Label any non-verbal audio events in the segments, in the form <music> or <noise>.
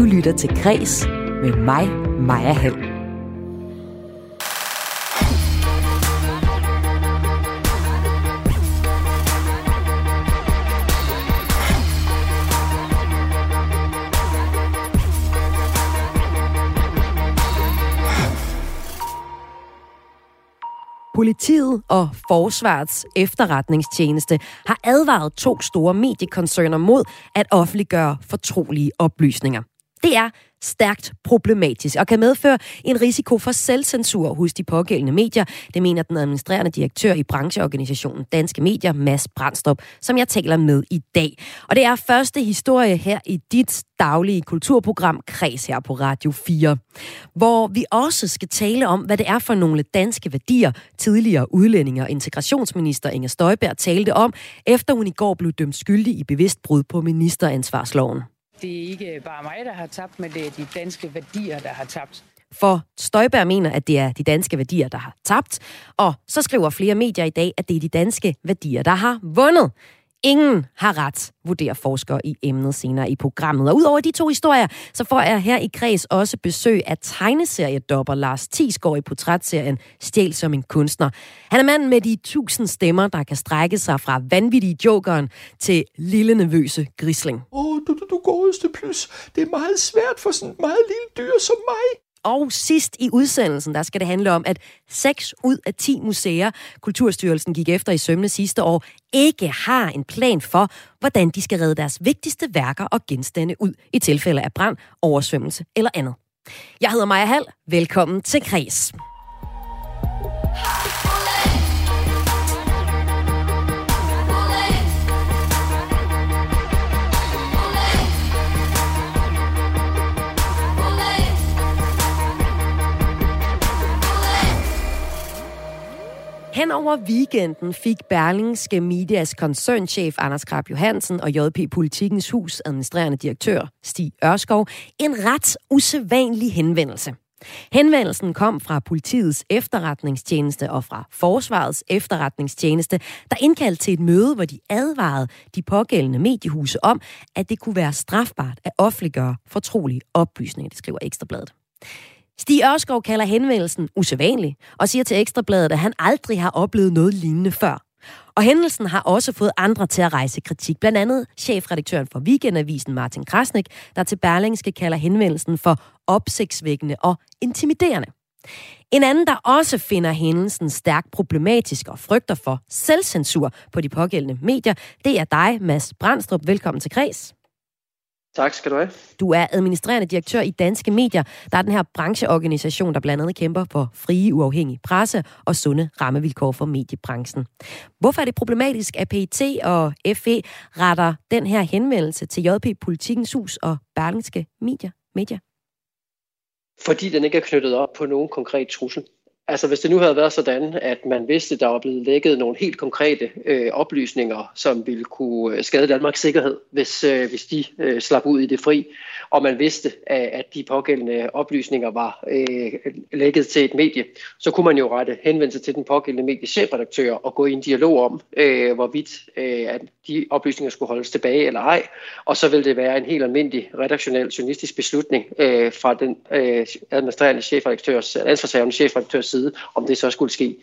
Du lytter til Græs med mig, Maja Hall. Politiet og Forsvarets efterretningstjeneste har advaret to store mediekoncerner mod at offentliggøre fortrolige oplysninger. Det er stærkt problematisk og kan medføre en risiko for selvcensur hos de pågældende medier. Det mener den administrerende direktør i brancheorganisationen Danske Medier, Mads Brandstrup, som jeg taler med i dag. Og det er første historie her i dit daglige kulturprogram Kreds her på Radio 4, hvor vi også skal tale om, hvad det er for nogle danske værdier, tidligere udlændinge og integrationsminister Inger Støjberg talte om, efter hun i går blev dømt skyldig i bevidst brud på ministeransvarsloven. Det er ikke bare mig, der har tabt, men det er de danske værdier, der har tabt. For Støjberg mener, at det er de danske værdier, der har tabt. Og så skriver flere medier i dag, at det er de danske værdier, der har vundet. Ingen har ret, vurderer forskere i emnet senere i programmet. Og udover de to historier, så får jeg her i kreds også besøg af tegneseriedopper Lars Tisgaard i portrætserien Stjæl som en kunstner. Han er manden med de tusind stemmer, der kan strække sig fra vanvittige jokeren til lille nervøse grisling. Åh, oh, du, du, du godeste plus. Det er meget svært for sådan et meget lille dyr som mig. Og sidst i udsendelsen, der skal det handle om, at 6 ud af 10 museer, Kulturstyrelsen gik efter i sømne sidste år, ikke har en plan for, hvordan de skal redde deres vigtigste værker og genstande ud i tilfælde af brand, oversvømmelse eller andet. Jeg hedder Maja Hall. Velkommen til Kres. Hen over weekenden fik Berlingske Medias koncernchef Anders Krab Johansen og JP Politikens Hus administrerende direktør Stig Ørskov en ret usædvanlig henvendelse. Henvendelsen kom fra politiets efterretningstjeneste og fra forsvarets efterretningstjeneste, der indkaldte til et møde, hvor de advarede de pågældende mediehuse om, at det kunne være strafbart at offentliggøre fortrolige oplysninger, det skriver Ekstrabladet. Stig Ørskov kalder henvendelsen usædvanlig og siger til Ekstrabladet, at han aldrig har oplevet noget lignende før. Og hændelsen har også fået andre til at rejse kritik. Blandt andet chefredaktøren for Weekendavisen Martin Krasnik, der til Berlingske kalder henvendelsen for opsigtsvækkende og intimiderende. En anden, der også finder hændelsen stærkt problematisk og frygter for selvcensur på de pågældende medier, det er dig, Mads Brandstrup. Velkommen til Kreds. Tak skal du have. Du er administrerende direktør i Danske Medier. Der er den her brancheorganisation, der blandt andet kæmper for frie, uafhængige presse og sunde rammevilkår for mediebranchen. Hvorfor er det problematisk, at PET og FE retter den her henvendelse til JP Politikens Hus og Berlingske Media? Media? Fordi den ikke er knyttet op på nogen konkret trussel. Altså hvis det nu havde været sådan, at man vidste, at der var blevet lækket nogle helt konkrete øh, oplysninger, som ville kunne øh, skade Danmarks sikkerhed, hvis, øh, hvis de øh, slap ud i det fri, og man vidste, at de pågældende oplysninger var øh, lækket til et medie, så kunne man jo rette henvendelse til den pågældende mediechefredaktør og gå i en dialog om, øh, hvorvidt øh, at de oplysninger skulle holdes tilbage eller ej, og så ville det være en helt almindelig redaktionel journalistisk beslutning øh, fra den øh, administrerende chefredaktørs, ansvarshavende chefredaktørs side, side, om det så skulle ske.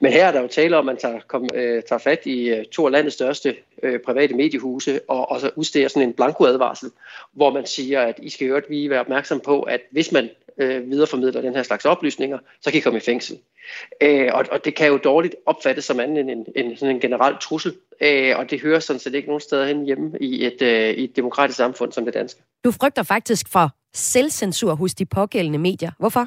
Men her er der jo tale om, at man tager, kom, øh, tager fat i øh, to af landets største øh, private mediehuse, og, og så udsteder sådan en blankoadvarsel, hvor man siger, at I skal hørt vi være opmærksom på, at hvis man øh, videreformidler den her slags oplysninger, så kan I komme i fængsel. Øh, og, og det kan jo dårligt opfattes som anden end en, en, sådan en generel trussel, øh, og det hører sådan set ikke nogen steder hen hjemme i et, øh, i et demokratisk samfund som det danske. Du frygter faktisk for selvcensur hos de pågældende medier. Hvorfor?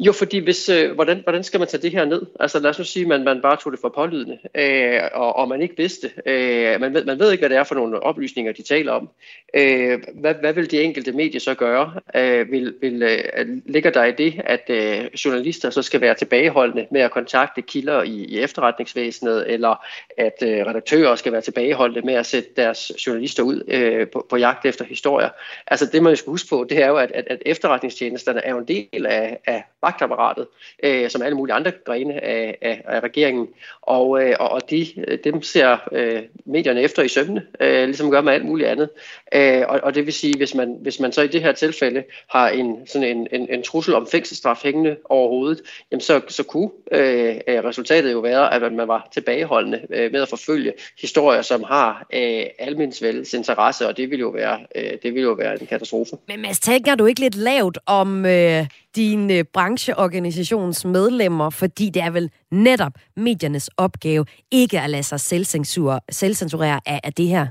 Jo, fordi hvis, øh, hvordan, hvordan skal man tage det her ned? Altså lad os nu sige, at man, man bare tog det for pålydende, øh, og, og man ikke vidste. Øh, man, ved, man ved ikke, hvad det er for nogle oplysninger, de taler om. Øh, hvad, hvad vil de enkelte medier så gøre? Øh, vil, vil, øh, ligger der i det, at øh, journalister så skal være tilbageholdende med at kontakte kilder i, i efterretningsvæsenet, eller at øh, redaktører skal være tilbageholdende med at sætte deres journalister ud øh, på, på jagt efter historier? Altså det, man skal huske på, det er jo, at, at, at efterretningstjenesterne er jo en del af, af magtapparatet, øh, som alle mulige andre grene af, af, af regeringen. Og, øh, og de, dem ser øh, medierne efter i sømne, øh, ligesom gør med alt muligt andet. Øh, og, og det vil sige, hvis man, hvis man så i det her tilfælde har en, sådan en, en, en trussel om fængselsstraf hængende over hovedet, jamen så, så kunne øh, resultatet jo være, at man var tilbageholdende øh, med at forfølge historier, som har øh, almindelig interesse, og det vil jo være, øh, det vil jo være en katastrofe. Men Mads, tænker du ikke lidt lavt om øh, din øh, brancheorganisations medlemmer, fordi det er vel netop mediernes opgave ikke at lade sig selvcensurere af, af det her?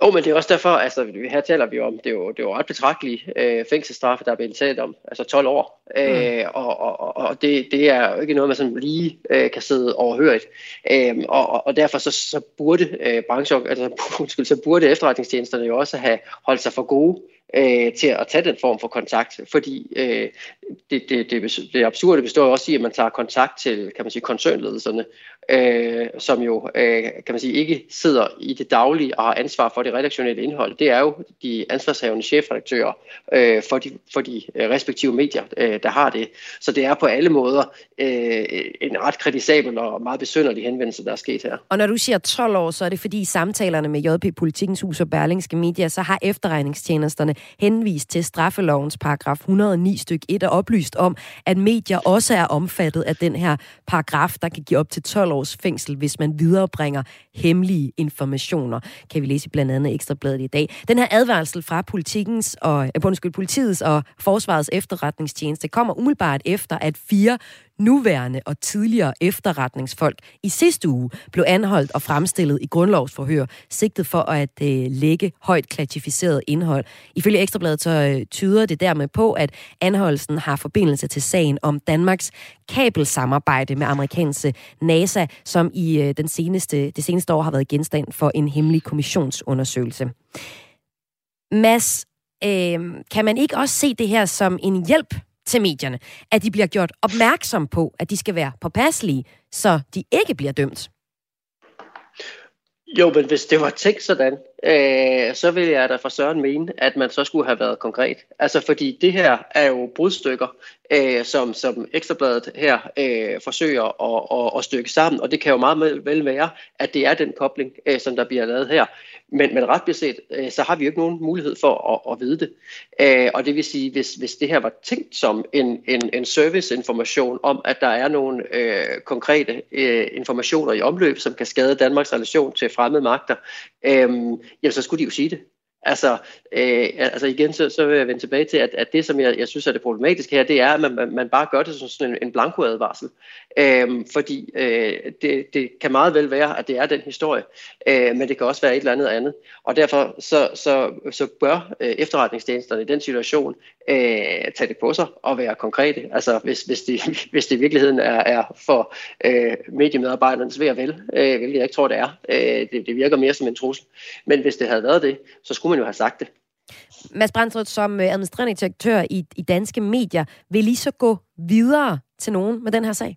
Oh, men det er også derfor, altså her taler vi om, det er jo, det er jo ret betragtelige øh, fængselsstraffe, der er blevet talt om, altså 12 år. Mm. Øh, og og, og det, det er jo ikke noget, man sådan lige øh, kan sidde overhørigt. Øh, og, og derfor så, så burde øh, branche, altså, <laughs> undskyld, så burde efterretningstjenesterne jo også have holdt sig for gode øh, til at tage den form for kontakt, fordi øh, det, det, det, det absurde består også i, at man tager kontakt til kan man sige, koncernledelserne, øh, som jo øh, kan man sige, ikke sidder i det daglige og har ansvar for det redaktionelle indhold. Det er jo de ansvarshavende chefredaktører øh, for, de, for de øh, respektive medier, øh, der har det. Så det er på alle måder øh, en ret kritisabel og meget besynderlig henvendelse, der er sket her. Og når du siger 12 år, så er det fordi samtalerne med JP Politikens Hus og Berlingske Media, så har efterregningstjenesterne henvist til straffelovens paragraf 109 styk 1 og oplyst om, at medier også er omfattet af den her paragraf, der kan give op til 12 års fængsel, hvis man viderebringer hemmelige informationer, kan vi læse i blandt andet Ekstrabladet i dag. Den her advarsel fra politikens og, eh, undskyld, politiets og forsvarets efterretningstjeneste kommer umiddelbart efter, at fire nuværende og tidligere efterretningsfolk i sidste uge blev anholdt og fremstillet i grundlovsforhør, sigtet for at øh, lægge højt klassificeret indhold. I Ifølge Ekstrabladet så øh, tyder det dermed på, at anholdelsen har forbindelse til sagen om Danmarks kabelsamarbejde med amerikanske NASA, som i øh, den seneste, det seneste år har været genstand for en hemmelig kommissionsundersøgelse. Mads, øh, kan man ikke også se det her som en hjælp til medierne, at de bliver gjort opmærksom på, at de skal være påpasselige, så de ikke bliver dømt? Jo, men hvis det var tænkt sådan, øh, så ville jeg da fra Søren mene, at man så skulle have været konkret. Altså fordi det her er jo brudstykker, øh, som, som Ekstrabladet her øh, forsøger at, at, at stykke sammen, og det kan jo meget vel være, at det er den kobling, øh, som der bliver lavet her. Men, men ret beset, øh, så har vi jo ikke nogen mulighed for at, at vide det. Øh, og det vil sige, hvis, hvis det her var tænkt som en, en, en serviceinformation om, at der er nogle øh, konkrete øh, informationer i omløb, som kan skade Danmarks relation til fremmede magter, øh, jamen så skulle de jo sige det. Altså, øh, altså igen, så, så vil jeg vende tilbage til, at, at det, som jeg, jeg synes er det problematiske her, det er, at man, man bare gør det som sådan en, en blankoadvarsel. Øh, fordi øh, det, det kan meget vel være, at det er den historie, øh, men det kan også være et eller andet andet. Og derfor så, så, så bør øh, efterretningstjenesterne i den situation øh, tage det på sig og være konkrete. Altså, hvis, hvis, det, <laughs> hvis det i virkeligheden er, er for øh, mediemedarbejdernes ved at vel, øh, hvilket jeg ikke tror, det er. Øh, det, det virker mere som en trussel. Men hvis det havde været det, så skulle man jo have sagt det. Mads Brandstrup, som øh, administrerende direktør i, i danske medier, vil lige så gå videre til nogen med den her sag?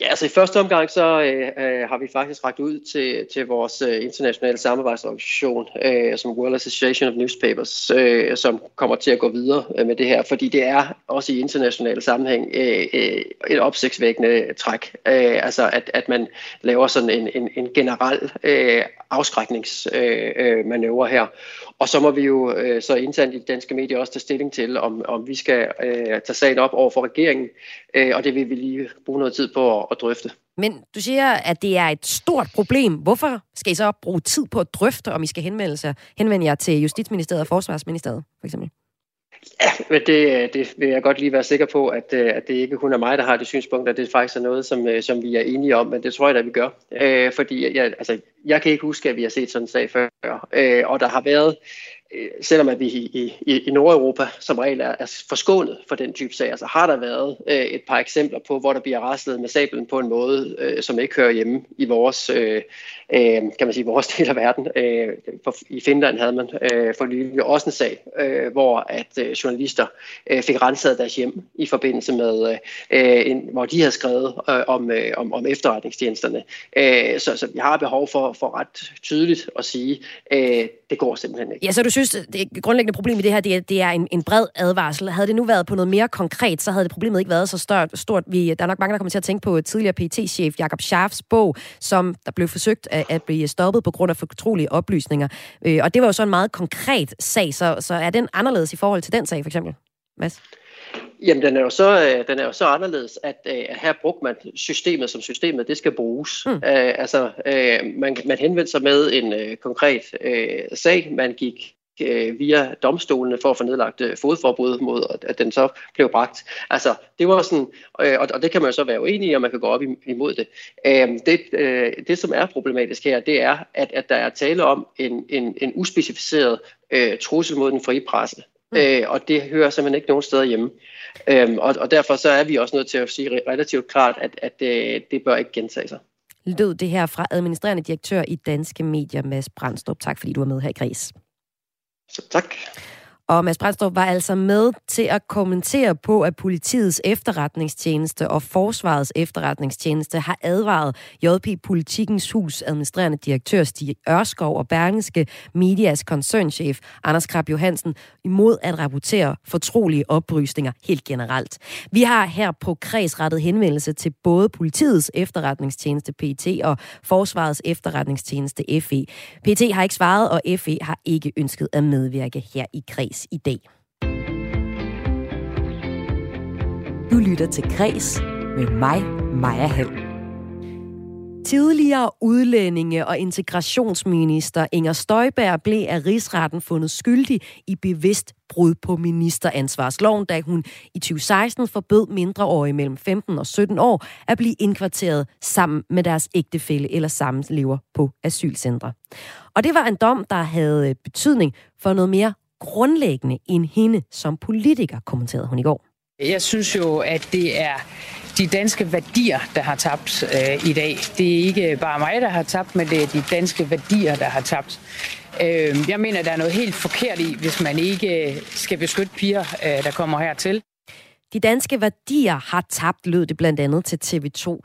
Ja, altså i første omgang så øh, øh har vi faktisk ragt ud til, til vores øh, internationale samarbejdsorganisation, øh, som World Association of Newspapers, øh, som kommer til at gå videre øh, med det her, fordi det er også i international sammenhæng øh, øh, et opsigtsvækkende træk. Øh, altså at, at man laver sådan en, en, en generel øh, afskrækningsmanøvre øh, øh her. Og så må vi jo øh, så internt i de danske medier også tage stilling til, om, om vi skal øh, tage sagen op over for regeringen, øh, og det vil vi lige bruge noget tid på at, at drøfte. Men du siger, at det er et stort problem. Hvorfor skal I så bruge tid på at drøfte, om I skal henvende, sig, henvende jer til Justitsministeriet og Forsvarsministeriet, for eksempel? Ja, men det, det vil jeg godt lige være sikker på, at, øh, at det ikke kun er mig, der har det synspunkt, at det faktisk er noget, som, øh, som vi er enige om, men det tror jeg da, vi gør. Øh, fordi jeg, altså, jeg kan ikke huske, at vi har set sådan en sag før, øh, og der har været Øh, selvom at vi i, i, i Nordeuropa som regel er, er forskånet for den type sager, så har der været øh, et par eksempler på, hvor der bliver raslet med sablen på en måde, øh, som ikke hører hjemme i vores, øh, øh, kan man sige, vores <laughs> del af verden. Øh, for, I Finland havde man øh, for nylig også en sag, øh, hvor at øh, journalister øh, fik renset deres hjem i forbindelse med, øh, en, hvor de havde skrevet øh, om, øh, om, om efterretningstjenesterne. Øh, så, så vi har behov for, for ret tydeligt at sige, øh, det går simpelthen ikke. Ja, så du synes, det grundlæggende problem i det her, det er, det er en, en bred advarsel. Havde det nu været på noget mere konkret, så havde det problemet ikke været så stort. stort. Vi, der er nok mange, der kommer til at tænke på tidligere PT-chef Jakob Scharfs bog, som der blev forsøgt at, at blive stoppet på grund af fortrolige oplysninger. Øh, og det var jo så en meget konkret sag, så, så er den anderledes i forhold til den sag, for eksempel? Mads? Jamen, den er jo så, øh, den er jo så anderledes, at, øh, at her brugte man systemet som systemet, det skal bruges. Mm. Uh, altså, uh, man, man henvendte sig med en uh, konkret uh, sag, man gik uh, via domstolene for at få nedlagt uh, fodforbud mod, at den så blev bragt. Altså, det var sådan, uh, og, og det kan man jo så være uenig i, og man kan gå op imod det. Uh, det, uh, det, som er problematisk her, det er, at, at der er tale om en, en, en uspecificeret uh, trussel mod den frie presse. Mm. Øh, og det hører simpelthen ikke nogen steder hjemme. Øhm, og, og derfor så er vi også nødt til at sige relativt klart, at, at det, øh, det bør ikke gentage sig. Lød det her fra administrerende direktør i Danske Medier, Mads Brandstrup. Tak fordi du var med her i Græs. Så tak. Og Mads Brandstrup var altså med til at kommentere på, at politiets efterretningstjeneste og forsvarets efterretningstjeneste har advaret JP Politikens Hus administrerende direktør Stig Ørskov og Bergenske Medias koncernchef Anders Krab Johansen imod at rapportere fortrolige oplysninger helt generelt. Vi har her på kreds rettet henvendelse til både politiets efterretningstjeneste PT og forsvarets efterretningstjeneste FE. PT har ikke svaret, og FE har ikke ønsket at medvirke her i kreds i dag. Du lytter til Kres med mig, Maja Hall. Tidligere udlændinge- og integrationsminister Inger Støjberg blev af rigsretten fundet skyldig i bevidst brud på ministeransvarsloven, da hun i 2016 forbød mindreårige mellem 15 og 17 år at blive indkvarteret sammen med deres ægtefælle eller sammenlever på asylcentre. Og det var en dom, der havde betydning for noget mere grundlæggende end hende som politiker, kommenterede hun i går. Jeg synes jo, at det er de danske værdier, der har tabt øh, i dag. Det er ikke bare mig, der har tabt, men det er de danske værdier, der har tabt. Øh, jeg mener, der er noget helt forkert i, hvis man ikke skal beskytte piger, øh, der kommer hertil. De danske værdier har tabt, lød det blandt andet til TV2.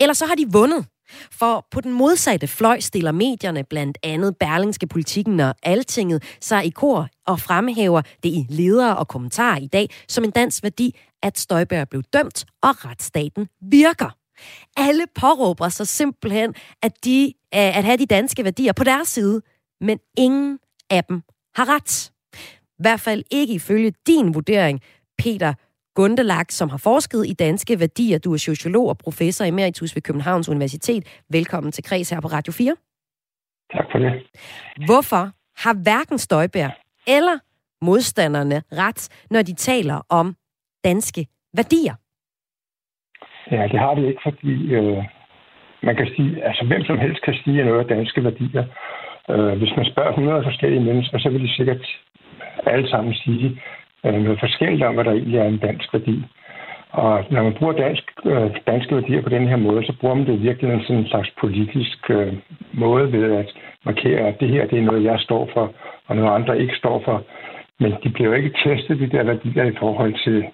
Eller så har de vundet. For på den modsatte fløj stiller medierne, blandt andet Berlingske Politikken og Altinget, sig i kor og fremhæver det i ledere og kommentarer i dag som en dansk værdi, at Støjberg blev dømt, og retsstaten virker. Alle påråber sig simpelthen, at, de, øh, at have de danske værdier på deres side, men ingen af dem har ret. I hvert fald ikke ifølge din vurdering, Peter Gundelag, som har forsket i danske værdier. Du er sociolog og professor emeritus ved Københavns Universitet. Velkommen til Kreds her på Radio 4. Tak for det. Hvorfor har hverken Støjberg eller modstanderne ret, når de taler om danske værdier? Ja, det har de ikke, fordi øh, man kan sige, altså hvem som helst kan sige noget af danske værdier. Øh, hvis man spørger 100 forskellige mennesker, så vil de sikkert alle sammen sige, øh, noget forskelligt om, hvad der egentlig er en dansk værdi. Og når man bruger dansk, øh, danske værdier på den her måde, så bruger man det virkelig en sådan en slags politisk øh, måde ved at markere, at det her det er noget, jeg står for, og noget andre ikke står for. Men de bliver jo ikke testet, de der værdier, i forhold til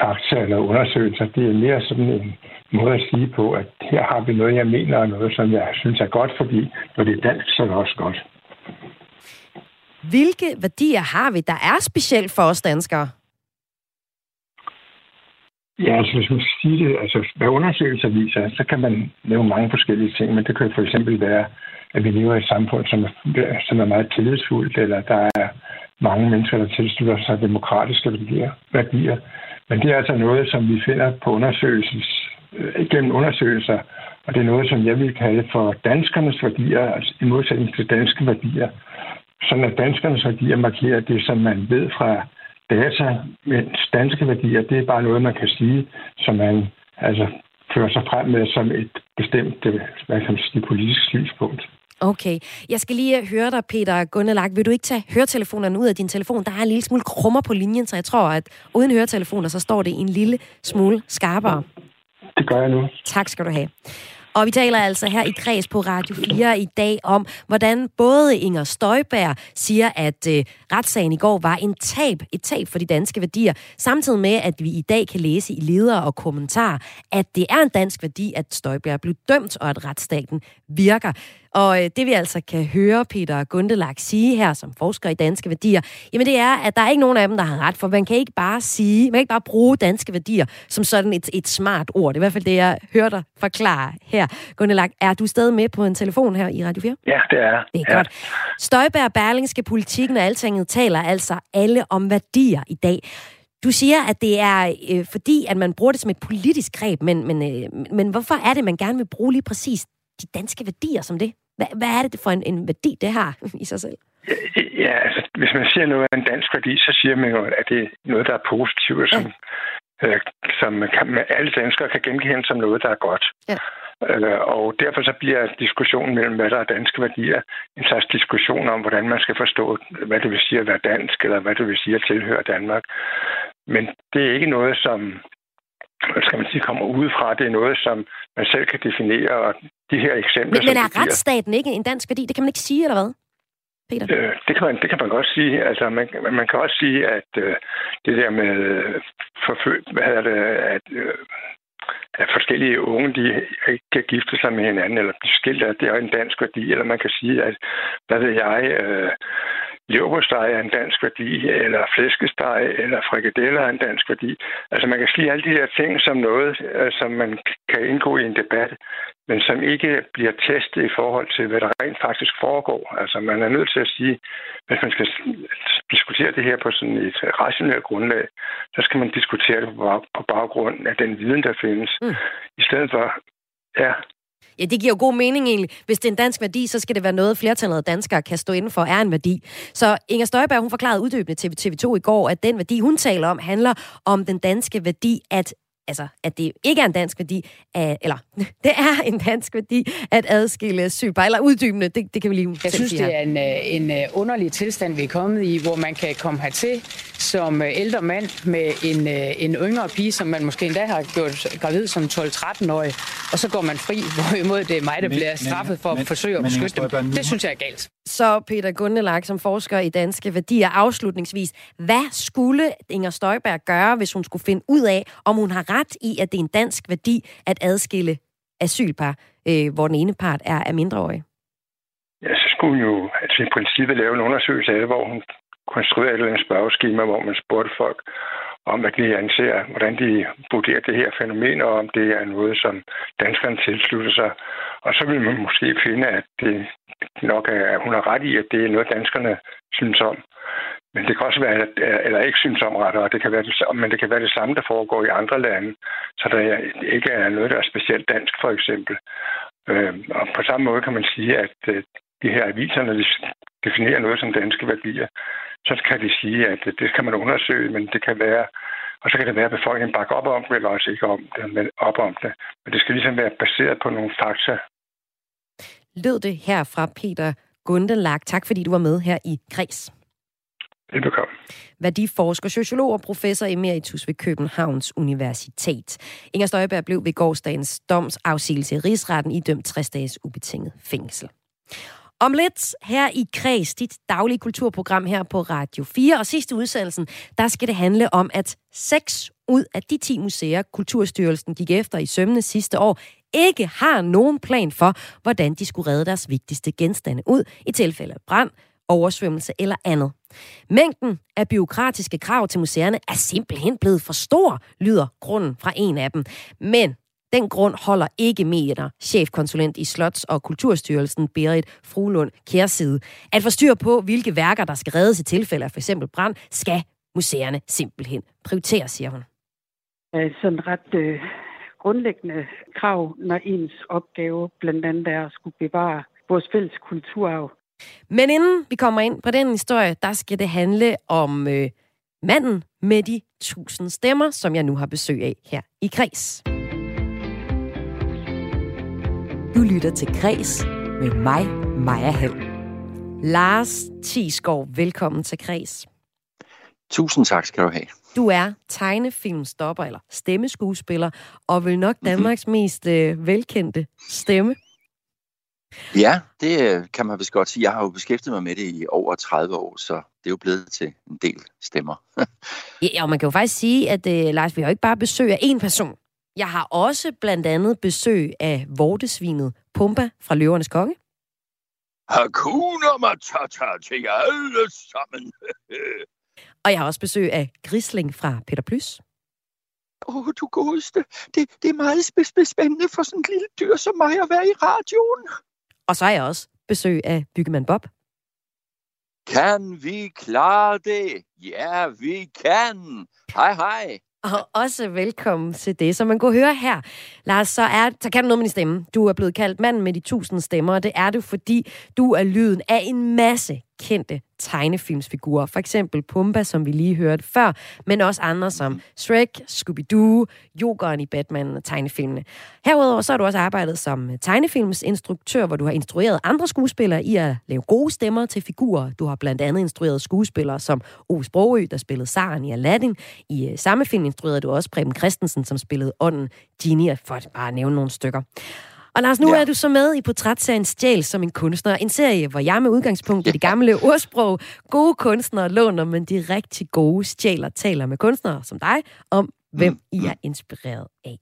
fakta eller undersøgelser. Det er mere sådan en måde at sige på, at her har vi noget, jeg mener, og noget, som jeg synes er godt, fordi når det er dansk, så er det også godt. Hvilke værdier har vi, der er specielt for os danskere? Ja, altså hvis man skal sige det, altså hvad undersøgelser viser, så kan man lave mange forskellige ting, men det kan for eksempel være, at vi lever i et samfund, som er, som er meget tillidsfuldt, eller der er mange mennesker, der tilslutter sig demokratiske værdier. værdier. Men det er altså noget, som vi finder på undersøgelses, gennem undersøgelser, og det er noget, som jeg vil kalde for danskernes værdier, altså i modsætning til danske værdier sådan at danskernes værdier markerer det, som man ved fra data, mens danske værdier, det er bare noget, man kan sige, som man altså fører sig frem med som et bestemt, hvad kan man sige, politisk synspunkt. Okay. Jeg skal lige høre dig, Peter Gunnelag. Vil du ikke tage høretelefonerne ud af din telefon? Der er en lille smule krummer på linjen, så jeg tror, at uden høretelefoner, så står det en lille smule skarpere. Det gør jeg nu. Tak skal du have. Og vi taler altså her i Kreds på Radio 4 i dag om, hvordan både Inger Støjberg siger, at øh, retssagen i går var en tab, et tab for de danske værdier, samtidig med, at vi i dag kan læse i ledere og kommentarer, at det er en dansk værdi, at Støjberg blev dømt, og at retsstaten virker. Og øh, det vi altså kan høre Peter Gundelak sige her som forsker i danske værdier, jamen det er, at der er ikke nogen af dem, der har ret, for man kan ikke bare sige, man kan ikke bare bruge danske værdier som sådan et, et smart ord. Det er i hvert fald det, jeg hører dig forklare her. Gundelak, er du stadig med på en telefon her i Radio 4? Ja, det er. Det er ja. godt. Støjbær, Berlingske, Politikken og Altinget taler altså alle om værdier i dag. Du siger, at det er øh, fordi, at man bruger det som et politisk greb, men, men, øh, men hvorfor er det, man gerne vil bruge lige præcis de danske værdier som det? Hvad, hvad er det for en, en værdi, det har i sig selv? Ja, altså, hvis man siger noget af en dansk værdi, så siger man jo, at det er noget, der er positivt, som, ja. øh, som kan, alle danskere kan genkende som noget, der er godt. Ja. Øh, og derfor så bliver diskussionen mellem, hvad der er danske værdier, en slags diskussion om, hvordan man skal forstå, hvad det vil sige at være dansk, eller hvad det vil sige at tilhøre Danmark. Men det er ikke noget, som skal man sige, kommer udefra. Det er noget, som man selv kan definere, og de her eksempler... Men, men er retsstaten ikke en dansk værdi? Det kan man ikke sige, eller hvad? Peter? Øh, det, kan man, det kan man godt sige. Altså, man, man kan også sige, at øh, det der med forføl- hvad hedder det, at, øh, at forskellige unge, de ikke kan gifte sig med hinanden, eller blive skilt, at det er en dansk værdi, eller man kan sige, at, hvad ved jeg, øh, leverpostej er en dansk værdi, eller flæskesteg, eller frikadeller er en dansk værdi. Altså man kan sige alle de her ting som noget, øh, som man kan indgå i en debat, men som ikke bliver testet i forhold til, hvad der rent faktisk foregår. Altså man er nødt til at sige, hvis man skal diskutere det her på sådan et rationelt grundlag, så skal man diskutere det på baggrund af den viden, der findes. Mm. I stedet for, ja, Ja, det giver jo god mening egentlig. Hvis det er en dansk værdi, så skal det være noget, flertallet af danskere kan stå inden for, er en værdi. Så Inger Støjberg, hun forklarede uddybende til TV2 i går, at den værdi, hun taler om, handler om den danske værdi, at altså, at det ikke er en dansk værdi, at, eller <laughs> det er en dansk værdi at adskille asylpar, eller uddybende, det, det kan vi lige Jeg synes, det er en, øh, en øh, underlig tilstand, vi er kommet i, hvor man kan komme hertil som øh, ældre mand med en, en yngre pige, som man måske endda har gjort gravid som 12-13-årig, og så går man fri, <laughs> hvorimod det er mig, der men, bliver straffet for men, at forsøge at beskytte dem. Det synes jeg er galt. Så Peter Gundelag, som forsker i danske værdier, afslutningsvis. Hvad skulle Inger Støjberg gøre, hvis hun skulle finde ud af, om hun har ret i, at det er en dansk værdi at adskille asylpar, øh, hvor den ene part er, er mindreårig? Ja, så skulle hun jo altså, i princippet lave en undersøgelse af det, hvor hun konstruerede et spørgeskema, hvor man spurgte folk, om at de anser, hvordan de vurderer det her fænomen, og om det er noget, som danskerne tilslutter sig. Og så vil man måske finde, at det nok er, at hun har ret i, at det er noget, danskerne synes om. Men det kan også være, at, eller ikke synes om og det kan være det, men det kan være det samme, der foregår i andre lande, så der ikke er noget, der er specielt dansk, for eksempel. Øh, og på samme måde kan man sige, at øh, de her aviser, når de definerer noget som danske værdier, så kan de sige, at øh, det kan man undersøge, men det kan være, og så kan det være, at befolkningen bakker op om det, eller også ikke om det, men op om det. Men det skal ligesom være baseret på nogle fakta. Lød det her fra Peter Gundelag. Tak fordi du var med her i Kreds. Velbekomme. Værdiforsker, sociolog og professor emeritus ved Københavns Universitet. Inger Støjberg blev ved gårdsdagens domsafsigelse i rigsretten idømt 60 dages ubetinget fængsel. Om lidt her i Kreds, dit daglige kulturprogram her på Radio 4. Og sidste udsendelsen, der skal det handle om, at 6 ud af de 10 museer, Kulturstyrelsen gik efter i sømne sidste år, ikke har nogen plan for, hvordan de skulle redde deres vigtigste genstande ud i tilfælde af brand, oversvømmelse eller andet. Mængden af biokratiske krav til museerne er simpelthen blevet for stor, lyder grunden fra en af dem. Men den grund holder ikke med chefkonsulent i Slots- og Kulturstyrelsen Berit Frulund Kærside. At få styr på, hvilke værker, der skal reddes i tilfælde af f.eks. brand, skal museerne simpelthen prioritere, siger hun. Sådan ret øh, grundlæggende krav, når ens opgave blandt andet er at skulle bevare vores fælles kulturarv. Men inden vi kommer ind på den historie, der skal det handle om øh, manden med de tusind stemmer, som jeg nu har besøg af her i Kreds. Du lytter til Kres med mig, Maja Hall. Lars Tisgaard, velkommen til Kres. Tusind tak skal du have. Du er tegnefilmstopper eller stemmeskuespiller, og vil nok mhm. Danmarks mest øh, velkendte stemme. Ja, det øh, kan man vist godt sige. Jeg har jo beskæftiget mig med det i over 30 år, så det er jo blevet til en del stemmer. <laughs> ja, og man kan jo faktisk sige, at øh, Lars, vi har jo ikke bare besøg af én person. Jeg har også blandt andet besøg af vortesvinet Pumba fra Løvernes Konge. Hakuna Matata til jer alle sammen. <laughs> og jeg har også besøg af Grisling fra Peter Plys. Åh, oh, du godeste. Det, det er meget spændende for sådan en lille dyr som mig at være i radioen. Og så har jeg også besøg af Byggemand Bob. Kan vi klare det? Ja, vi kan. Hej, hej. Og også velkommen til det. Som man kunne høre her, Lars, så, er, så kan du noget med din stemme. Du er blevet kaldt manden med de tusind stemmer, og det er du, fordi du er lyden af en masse kendte tegnefilmsfigurer. For eksempel Pumba, som vi lige hørte før, men også andre som Shrek, Scooby-Doo, Jokeren i Batman og tegnefilmene. Herudover så har du også arbejdet som tegnefilmsinstruktør, hvor du har instrueret andre skuespillere i at lave gode stemmer til figurer. Du har blandt andet instrueret skuespillere som Ove Sprogø, der spillede Saren i Aladdin. I øh, samme film instruerede du også Preben Christensen, som spillede ånden Genie, for at bare nævne nogle stykker. Og Lars, nu ja. er du så med i portrætserien Stjæl som en kunstner. En serie, hvor jeg med udgangspunkt i det gamle ordsprog, gode kunstnere låner, men de rigtig gode stjæler taler med kunstnere som dig om, hvem mm. I er inspireret af.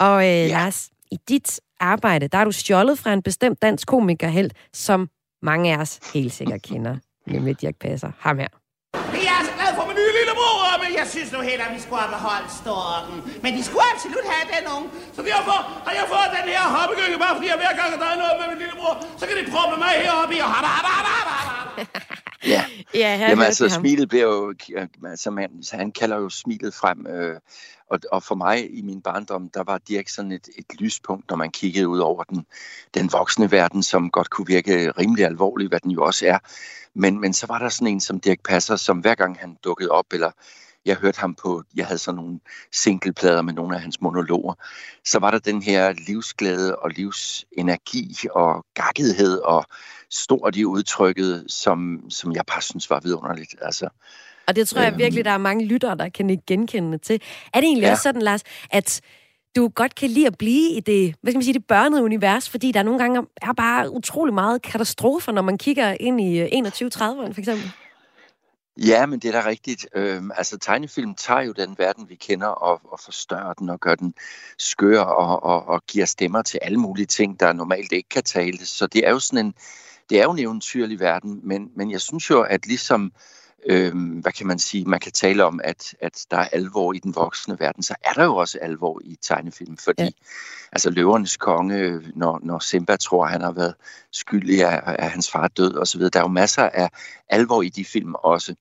Og øh, ja. Lars, i dit arbejde, der er du stjålet fra en bestemt dansk komikerhelt, som mange af os helt sikkert kender, nemlig Dirk Passer. Ham her jeg synes nu heller, at vi skulle have beholdt storken. Men de skulle absolut have den unge. Så derfor har jeg fået den her hoppegynge, bare fordi jeg hver gang, der er noget med min lillebror, så kan de proppe mig heroppe i og habba, habba, habba, habba. Ja, <laughs> ja Jamen, altså smilet bliver jo, altså man, han kalder jo smilet frem, øh, og, og for mig i min barndom, der var Dirk sådan et, et lyspunkt, når man kiggede ud over den, den voksne verden, som godt kunne virke rimelig alvorlig, hvad den jo også er. Men, men så var der sådan en som Dirk Passer, som hver gang han dukkede op, eller jeg hørte ham på, jeg havde sådan nogle singleplader med nogle af hans monologer, så var der den her livsglæde og livsenergi og gakkethed og stort i udtrykket, som, som jeg bare synes var vidunderligt. Altså, og det tror jeg øhm, virkelig, der er mange lyttere, der kan ikke genkende til. Er det egentlig ja. også sådan, Lars, at du godt kan lide at blive i det, hvad skal man sige, det børnede univers, fordi der nogle gange er bare utrolig meget katastrofer, når man kigger ind i 21-30'erne for eksempel? Ja, men det er da rigtigt. Øhm, altså tegnefilm tager jo den verden, vi kender, og, og forstørrer den og gør den skør og, og, og giver stemmer til alle mulige ting, der normalt ikke kan tales. Så det er jo sådan en, det er jo en eventyrlig verden, men, men jeg synes jo, at ligesom øh, hvad kan man sige, man kan tale om, at, at der er alvor i den voksne verden, så er der jo også alvor i tegnefilm, fordi ja. altså løvernes konge, når, når Simba tror, han har været skyldig af, af hans far død osv., der er jo masser af alvor i de film også.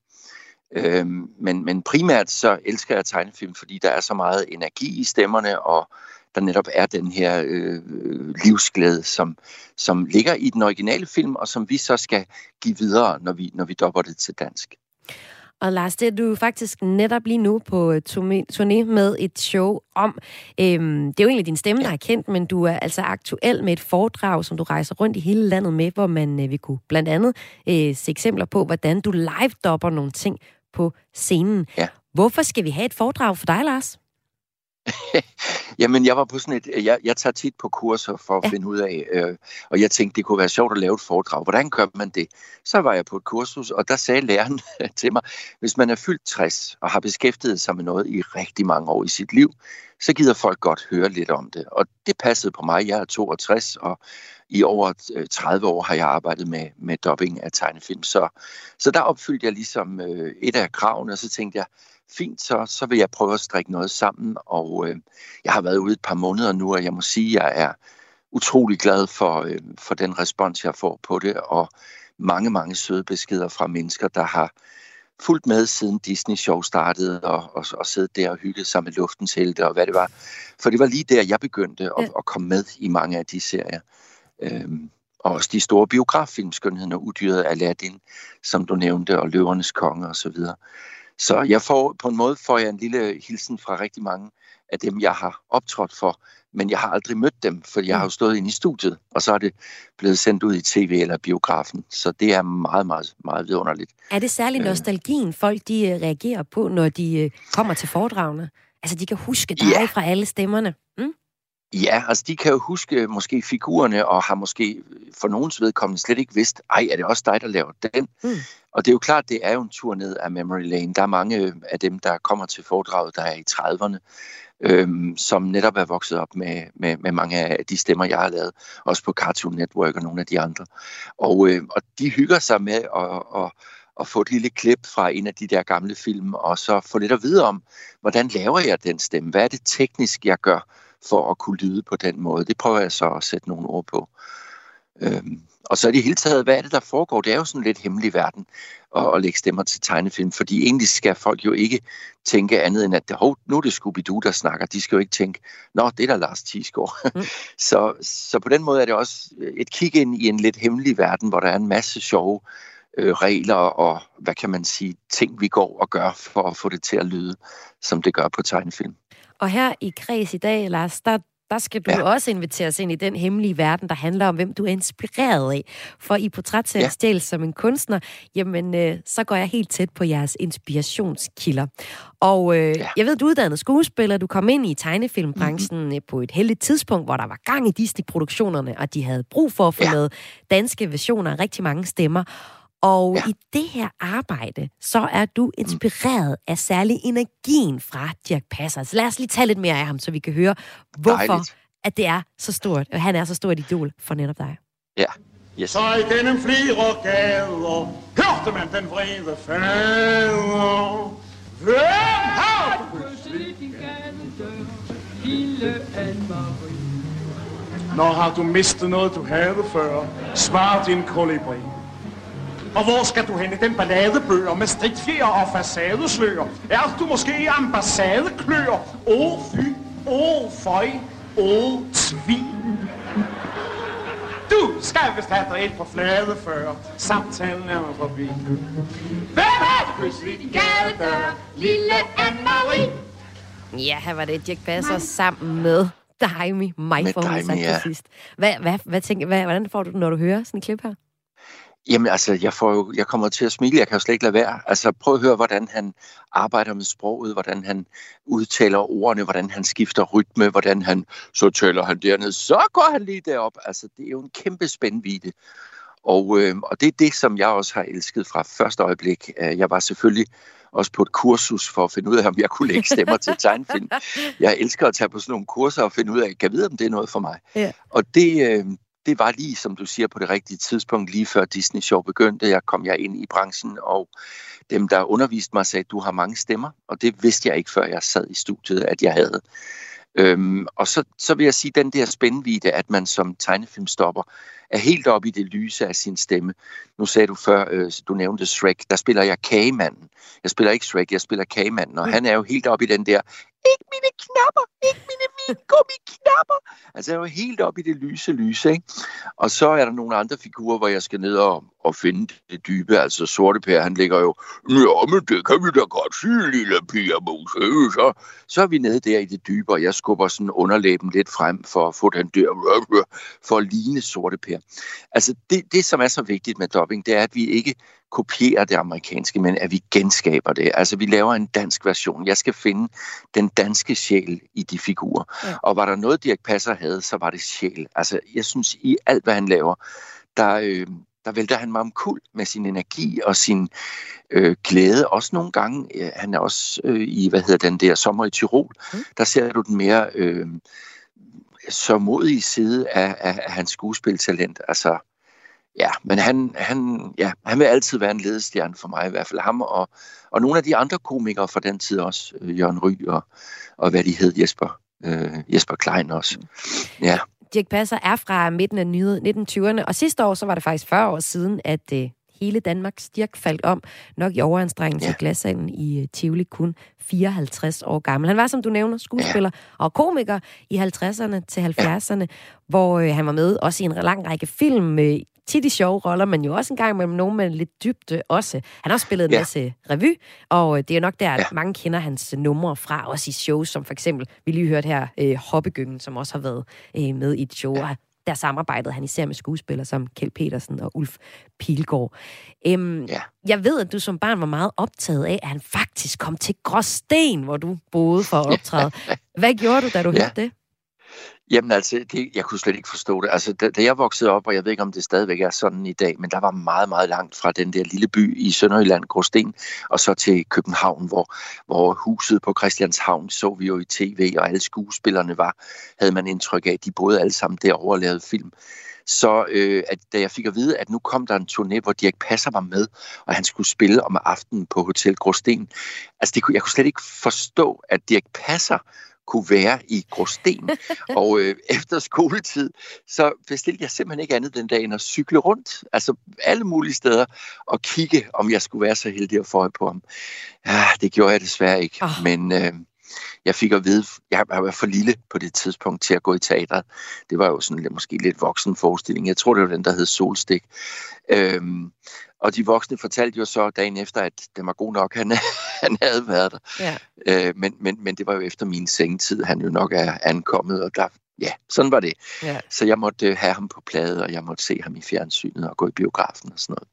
Øhm, men, men primært så elsker jeg tegnefilm, fordi der er så meget energi i stemmerne, og der netop er den her øh, livsglæde, som, som ligger i den originale film, og som vi så skal give videre, når vi, når vi dopper det til dansk. Og Lars, det er du faktisk netop lige nu på øh, turné med et show om. Øhm, det er jo egentlig din stemme, der er kendt, men du er altså aktuel med et foredrag, som du rejser rundt i hele landet med, hvor man øh, vil kunne blandt andet øh, se eksempler på, hvordan du live-dopper nogle ting på scenen. Ja. Hvorfor skal vi have et foredrag for dig, Lars? <laughs> Jamen, jeg var på sådan et... Jeg, jeg tager tit på kurser for at ja. finde ud af, øh, og jeg tænkte, det kunne være sjovt at lave et foredrag. Hvordan gør man det? Så var jeg på et kursus, og der sagde læreren <laughs> til mig, hvis man er fyldt 60 og har beskæftiget sig med noget i rigtig mange år i sit liv, så gider folk godt høre lidt om det. Og det passede på mig. Jeg er 62, og i over 30 øh, år har jeg arbejdet med, med dubbing af tegnefilm. Så, så der opfyldte jeg ligesom øh, et af kravene, og så tænkte jeg, fint, så, så vil jeg prøve at strikke noget sammen. Og øh, jeg har været ude et par måneder nu, og jeg må sige, at jeg er utrolig glad for, øh, for den respons, jeg får på det, og mange, mange søde beskeder fra mennesker, der har fulgt med siden Disney Show startede, og, og, og siddet der og hygget sig med luftens helte og hvad det var. For det var lige der, jeg begyndte at, ja. at komme med i mange af de serier. Øhm, og også de store biograffilm, Skønheden og Udyret, Aladdin, som du nævnte, og Løvernes Konge og så videre. Så jeg får, på en måde får jeg en lille hilsen fra rigtig mange af dem, jeg har optrådt for, men jeg har aldrig mødt dem, for jeg har jo stået inde i studiet, og så er det blevet sendt ud i tv eller biografen. Så det er meget, meget, meget vidunderligt. Er det særlig øh. nostalgien, folk de øh, reagerer på, når de øh, kommer til foredragene? Altså, de kan huske dig ja. fra alle stemmerne. Ja, altså de kan jo huske måske figurerne, og har måske for nogens vedkommende slet ikke vidst, ej, er det også dig, der laver den? Mm. Og det er jo klart, det er jo en tur ned af Memory Lane. Der er mange af dem, der kommer til foredraget, der er i 30'erne. øhm, som netop er vokset op med, med, med mange af de stemmer, jeg har lavet, også på Cartoon Network og nogle af de andre. Og, øh, og de hygger sig med at, at, at få et lille klip fra en af de der gamle film, og så få lidt at vide om, hvordan laver jeg den stemme? Hvad er det teknisk, jeg gør for at kunne lyde på den måde? Det prøver jeg så at sætte nogle ord på. Øhm, og så er det hele taget, hvad er det, der foregår? Det er jo sådan lidt hemmelig verden at, at lægge stemmer til tegnefilm, fordi egentlig skal folk jo ikke tænke andet end, at hov, nu er det Scooby-Doo, der snakker. De skal jo ikke tænke, nå, det er da Lars Thiesgaard. Mm. <laughs> så, så på den måde er det også et kig ind i en lidt hemmelig verden, hvor der er en masse sjove øh, regler og, hvad kan man sige, ting, vi går og gør for at få det til at lyde, som det gør på tegnefilm. Og her i Kreds i dag, Lars, der der skal du ja. også inviteres ind i den hemmelige verden, der handler om, hvem du er inspireret af. For i portrætserien ja. Stjæl som en kunstner, jamen, øh, så går jeg helt tæt på jeres inspirationskilder. Og øh, ja. jeg ved, du er uddannet skuespiller, du kom ind i tegnefilmbranchen mm-hmm. på et heldigt tidspunkt, hvor der var gang i Disney-produktionerne, og de havde brug for at få ja. lavet danske versioner af rigtig mange stemmer. Og ja. i det her arbejde, så er du inspireret af særlig energien fra Dirk Passer. Så lad os lige tage lidt mere af ham, så vi kan høre, hvorfor Dejligt. at det er så stort, og han er så stort idol for netop dig. Ja. Yes. Så gennem flere gader hørte man den vrede fader. Hvem har du krydset din gadedør, lille Anne-Marie? Når har du mistet noget, du havde før, svar din kolibri. Og hvor skal du hen i den balladebøger med stridtfjer og facadesløger? Er du måske ambassadeklør? Åh oh, fy, åh oh, føj, åh oh, tvin. Du skal vist have dig ind på flade før. Samtalen er mig forbi. Hvem er det, kys ved din gadedør? Lille Anne-Marie. Ja, her var det Jack Passer sammen med Daimi, mig for hun sagt ja. sidst. Hvad, hvad, hvad tænker, hvad, hvordan får du det, når du hører sådan et klip her? Jamen altså, jeg, får jo, jeg kommer til at smile, jeg kan jo slet ikke lade være. Altså prøv at høre, hvordan han arbejder med sproget, hvordan han udtaler ordene, hvordan han skifter rytme, hvordan han, så taler han dernede, så går han lige derop. Altså det er jo en kæmpe spændvide. Og, øh, og det er det, som jeg også har elsket fra første øjeblik. Øh, jeg var selvfølgelig også på et kursus for at finde ud af, om jeg kunne lægge stemmer til tegnefilm. <laughs> Jeg elsker at tage på sådan nogle kurser og finde ud af, kan jeg vide, om det er noget for mig. Ja. Og det, øh, det var lige, som du siger, på det rigtige tidspunkt, lige før Disney Show begyndte. Jeg kom jeg ind i branchen, og dem, der underviste mig, sagde, du har mange stemmer. Og det vidste jeg ikke, før jeg sad i studiet, at jeg havde. Øhm, og så, så vil jeg sige, den der spændvide, at man som tegnefilmstopper er helt oppe i det lyse af sin stemme. Nu sagde du før, øh, du nævnte Shrek, der spiller jeg Kagemanden. Jeg spiller ikke Shrek, jeg spiller Kagemanden, og mm. han er jo helt oppe i den der, ikke mine knapper, ikke mine knapper. Altså jeg er jo helt op i det lyse lyse, ikke? Og så er der nogle andre figurer, hvor jeg skal ned og, og finde det dybe. Altså sorte Per, han ligger jo, ja, men det kan vi da godt sige, lille Pia Mose. Så, så er vi nede der i det dybe, og jeg skubber sådan underlæben lidt frem for at få den der, for at ligne sorte Per. Altså det, det, som er så vigtigt med dubbing, det er, at vi ikke kopierer det amerikanske, men at vi genskaber det. Altså vi laver en dansk version. Jeg skal finde den danske sjæl i de figurer. Ja. Og var der noget, Dirk Passer havde, så var det sjæl. Altså jeg synes, i alt, hvad han laver, der, øh, der vælter han mig omkuld med sin energi og sin øh, glæde. Også nogle gange, øh, han er også øh, i, hvad hedder den der, Sommer i Tirol, mm. der ser du den mere øh, så modige side af, af, af hans skuespiltalent. Altså, ja, men han, han, ja, han vil altid være en ledestjerne for mig, i hvert fald ham og, og nogle af de andre komikere fra den tid også, øh, Jørgen Ry og, og hvad de hed, Jesper, øh, Jesper Klein også. Ja. Dirk Passer er fra midten af 1920'erne, og sidste år så var det faktisk 40 år siden, at øh, hele Danmarks Dirk faldt om, nok i overanstrengelse ja. i glassalen i øh, Tivoli, kun 54 år gammel. Han var, som du nævner, skuespiller ja. og komiker i 50'erne til 70'erne, ja. hvor øh, han var med også i en lang række film, øh, tit i sjove roller, men jo også en gang med nogen med lidt dybde også. Han har også spillet en ja. masse revy, og øh, det er nok der, at ja. mange kender hans numre fra, også i shows, som for eksempel, vi lige hørt her, øh, Hoppegyngen, som også har været øh, med i et show, ja. der samarbejdede han især med skuespillere som Kjeld Petersen og Ulf Pilgaard. Øhm, ja. Jeg ved, at du som barn var meget optaget af, at han faktisk kom til Gråsten, hvor du boede for at optræde. <laughs> Hvad gjorde du, da du ja. hørte det? Jamen altså, det, jeg kunne slet ikke forstå det. Altså, da, da jeg voksede op, og jeg ved ikke, om det stadigvæk er sådan i dag, men der var meget, meget langt fra den der lille by i Sønderjylland, Gråsten, og så til København, hvor, hvor huset på Christianshavn så vi jo i tv, og alle skuespillerne var, havde man indtryk af, de boede alle sammen derovre og lavede film. Så øh, at, da jeg fik at vide, at nu kom der en turné, hvor Dirk Passer var med, og han skulle spille om aftenen på Hotel Gråsten, altså det kunne, jeg kunne slet ikke forstå, at Dirk Passer kunne være i Gråsten. <laughs> og øh, efter skoletid, så bestilte jeg simpelthen ikke andet den dag end at cykle rundt, altså alle mulige steder, og kigge, om jeg skulle være så heldig at få øje på ham. Ja, det gjorde jeg desværre ikke, oh. men... Øh, jeg fik at vide, jeg var for lille på det tidspunkt til at gå i teatret. Det var jo sådan lidt, måske lidt voksen forestilling. Jeg tror, det var den, der hed Solstik. Øhm, og de voksne fortalte jo så dagen efter, at det var god nok, han, <laughs> han havde været der. Ja. Øh, men, men, men det var jo efter min sengetid, han jo nok er ankommet, og der, ja, sådan var det. Ja. Så jeg måtte øh, have ham på plade, og jeg måtte se ham i fjernsynet og gå i biografen og sådan noget.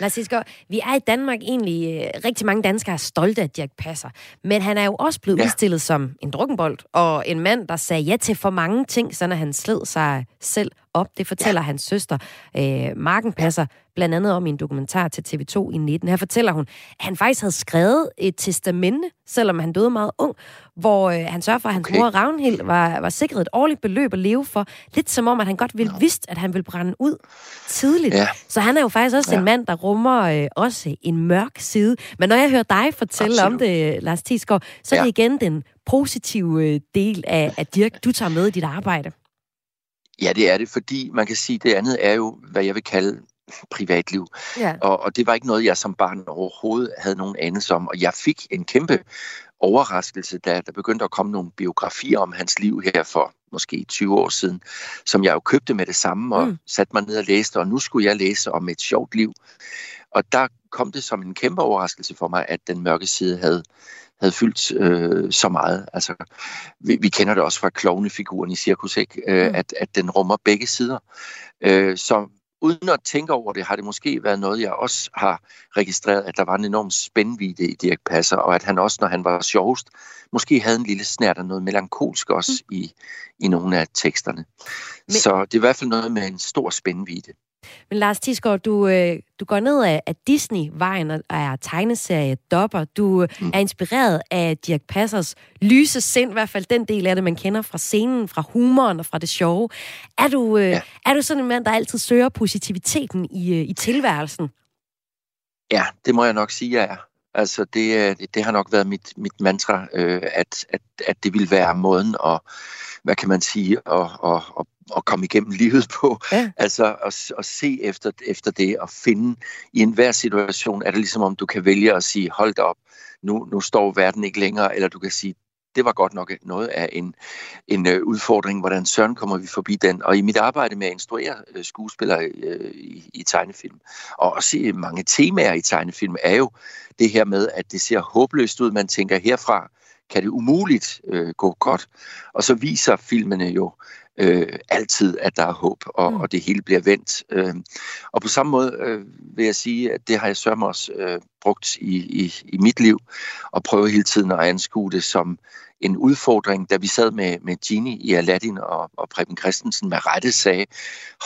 Lars Isgaard, vi er i Danmark egentlig, øh, rigtig mange danskere er stolte af Dirk Passer, men han er jo også blevet ja. udstillet som en drukkenbold, og en mand, der sagde ja til for mange ting, så når han sled sig selv op. Det fortæller ja. hans søster, øh, Marken Passer, blandt andet om i en dokumentar til TV2 i 19. Her fortæller hun, at han faktisk havde skrevet et testamente, selvom han døde meget ung, hvor øh, han sørger for, at hans okay. mor Ravnhild var, var sikret et årligt beløb at leve for. Lidt som om, at han godt ville no. vidst, at han ville brænde ud tidligt. Ja. Så han er jo faktisk også ja. en mand, der rummer øh, også en mørk side. Men når jeg hører dig fortælle Absolut. om det, Lars Tisgaard, så ja. er det igen den positive øh, del af, af Dirk, du tager med i dit arbejde. Ja, det er det, fordi man kan sige, at det andet er jo, hvad jeg vil kalde privatliv. Ja. Og, og det var ikke noget, jeg som barn overhovedet havde nogen anelse om. Og jeg fik en kæmpe overraskelse, da der begyndte at komme nogle biografier om hans liv her for måske 20 år siden, som jeg jo købte med det samme og mm. satte mig ned og læste, og nu skulle jeg læse om et sjovt liv. Og der kom det som en kæmpe overraskelse for mig, at den mørke side havde, havde fyldt øh, så meget. Altså, vi, vi kender det også fra klovnefiguren i Cirkus, ikke? Øh, mm. at, at den rummer begge sider. Øh, så uden at tænke over det, har det måske været noget, jeg også har registreret, at der var en enorm spændvidde i Dirk Passer, og at han også, når han var sjovest, måske havde en lille snært af noget melankolsk også mm. i, i nogle af teksterne. Men... Så det er i hvert fald noget med en stor spændvidde. Men Lars Tisgaard, du, øh, du går ned af, af Disney-vejen og er tegneserie dopper. Du mm. er inspireret af Dirk Passers lyse sind, i hvert fald den del af det, man kender fra scenen, fra humoren og fra det sjove. Er du, øh, ja. er du sådan en mand, der altid søger positiviteten i, øh, i tilværelsen? Ja, det må jeg nok sige, jeg er. Altså, det, det har nok været mit, mit mantra, øh, at, at, at det vil være måden at, hvad kan man sige, at, at, at, at komme igennem livet på. Ja. Altså, at, at se efter, efter det og finde i enhver situation, er det ligesom om du kan vælge at sige, hold da op, nu, nu står verden ikke længere, eller du kan sige, det var godt nok noget af en, en øh, udfordring. Hvordan søren kommer vi forbi den? Og i mit arbejde med at instruere øh, skuespillere øh, i, i tegnefilm, og også mange temaer i tegnefilm, er jo det her med, at det ser håbløst ud. Man tænker herfra, kan det umuligt øh, gå godt? Og så viser filmene jo øh, altid, at der er håb, og, mm. og det hele bliver vendt. Øh, og på samme måde øh, vil jeg sige, at det har jeg sørme også øh, brugt i, i, i mit liv, og prøve hele tiden at anskue det som en udfordring, da vi sad med, med Genie i Aladdin og, og Preben Christensen med rette sagde,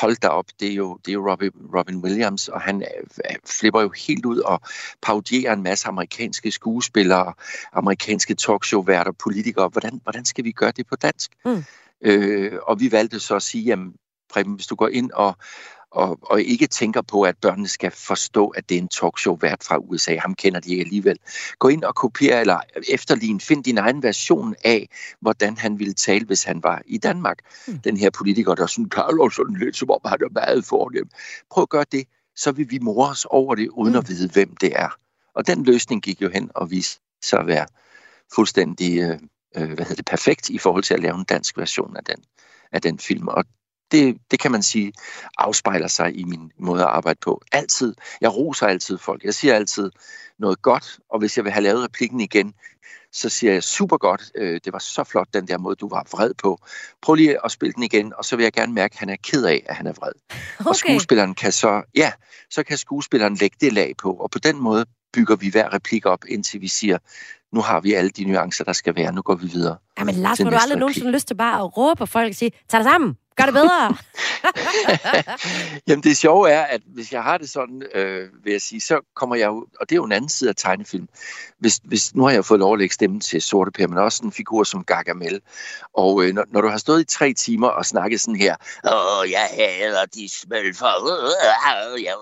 hold da op, det er jo, det er jo Robin, Robin Williams, og han øh, flipper jo helt ud og paudierer en masse amerikanske skuespillere, amerikanske talkshow-værter, politikere. Hvordan, hvordan skal vi gøre det på dansk? Mm. Øh, og vi valgte så at sige, jamen, Preben, hvis du går ind og, og, og ikke tænker på, at børnene skal forstå, at det er en talkshow-vært fra USA. Ham kender de ikke alligevel. Gå ind og kopier eller efterligne. Find din egen version af, hvordan han ville tale, hvis han var i Danmark. Mm. Den her politiker, der sådan taler sådan lidt, som om han er meget fornem. Prøv at gøre det, så vil vi more os over det, uden mm. at vide, hvem det er. Og den løsning gik jo hen og viste sig at være fuldstændig øh, øh, hvad hedder det, perfekt i forhold til at lave en dansk version af den, af den film. Og det, det kan man sige afspejler sig i min måde at arbejde på. Altid. Jeg roser altid folk. Jeg siger altid noget godt, og hvis jeg vil have lavet replikken igen, så siger jeg super godt, øh, det var så flot den der måde, du var vred på. Prøv lige at spille den igen, og så vil jeg gerne mærke, at han er ked af, at han er vred. Okay. Og skuespilleren kan så, ja, så kan skuespilleren lægge det lag på, og på den måde bygger vi hver replik op, indtil vi siger, nu har vi alle de nuancer, der skal være. Nu går vi videre. Jamen Lars, til har du aldrig nogensinde lyst til bare at råbe på folk og sige, tag dig sammen, gør det bedre. <laughs> Jamen det sjove er, at hvis jeg har det sådan, øh, vil jeg sige, så kommer jeg jo, og det er jo en anden side af tegnefilm. Hvis, hvis, nu har jeg fået lov at lægge stemmen til Sorte Per, men også en figur som Gargamel. Og øh, når, når du har stået i tre timer og snakket sådan her, åh, jeg hader de smølfer, øh, <laughs> ja,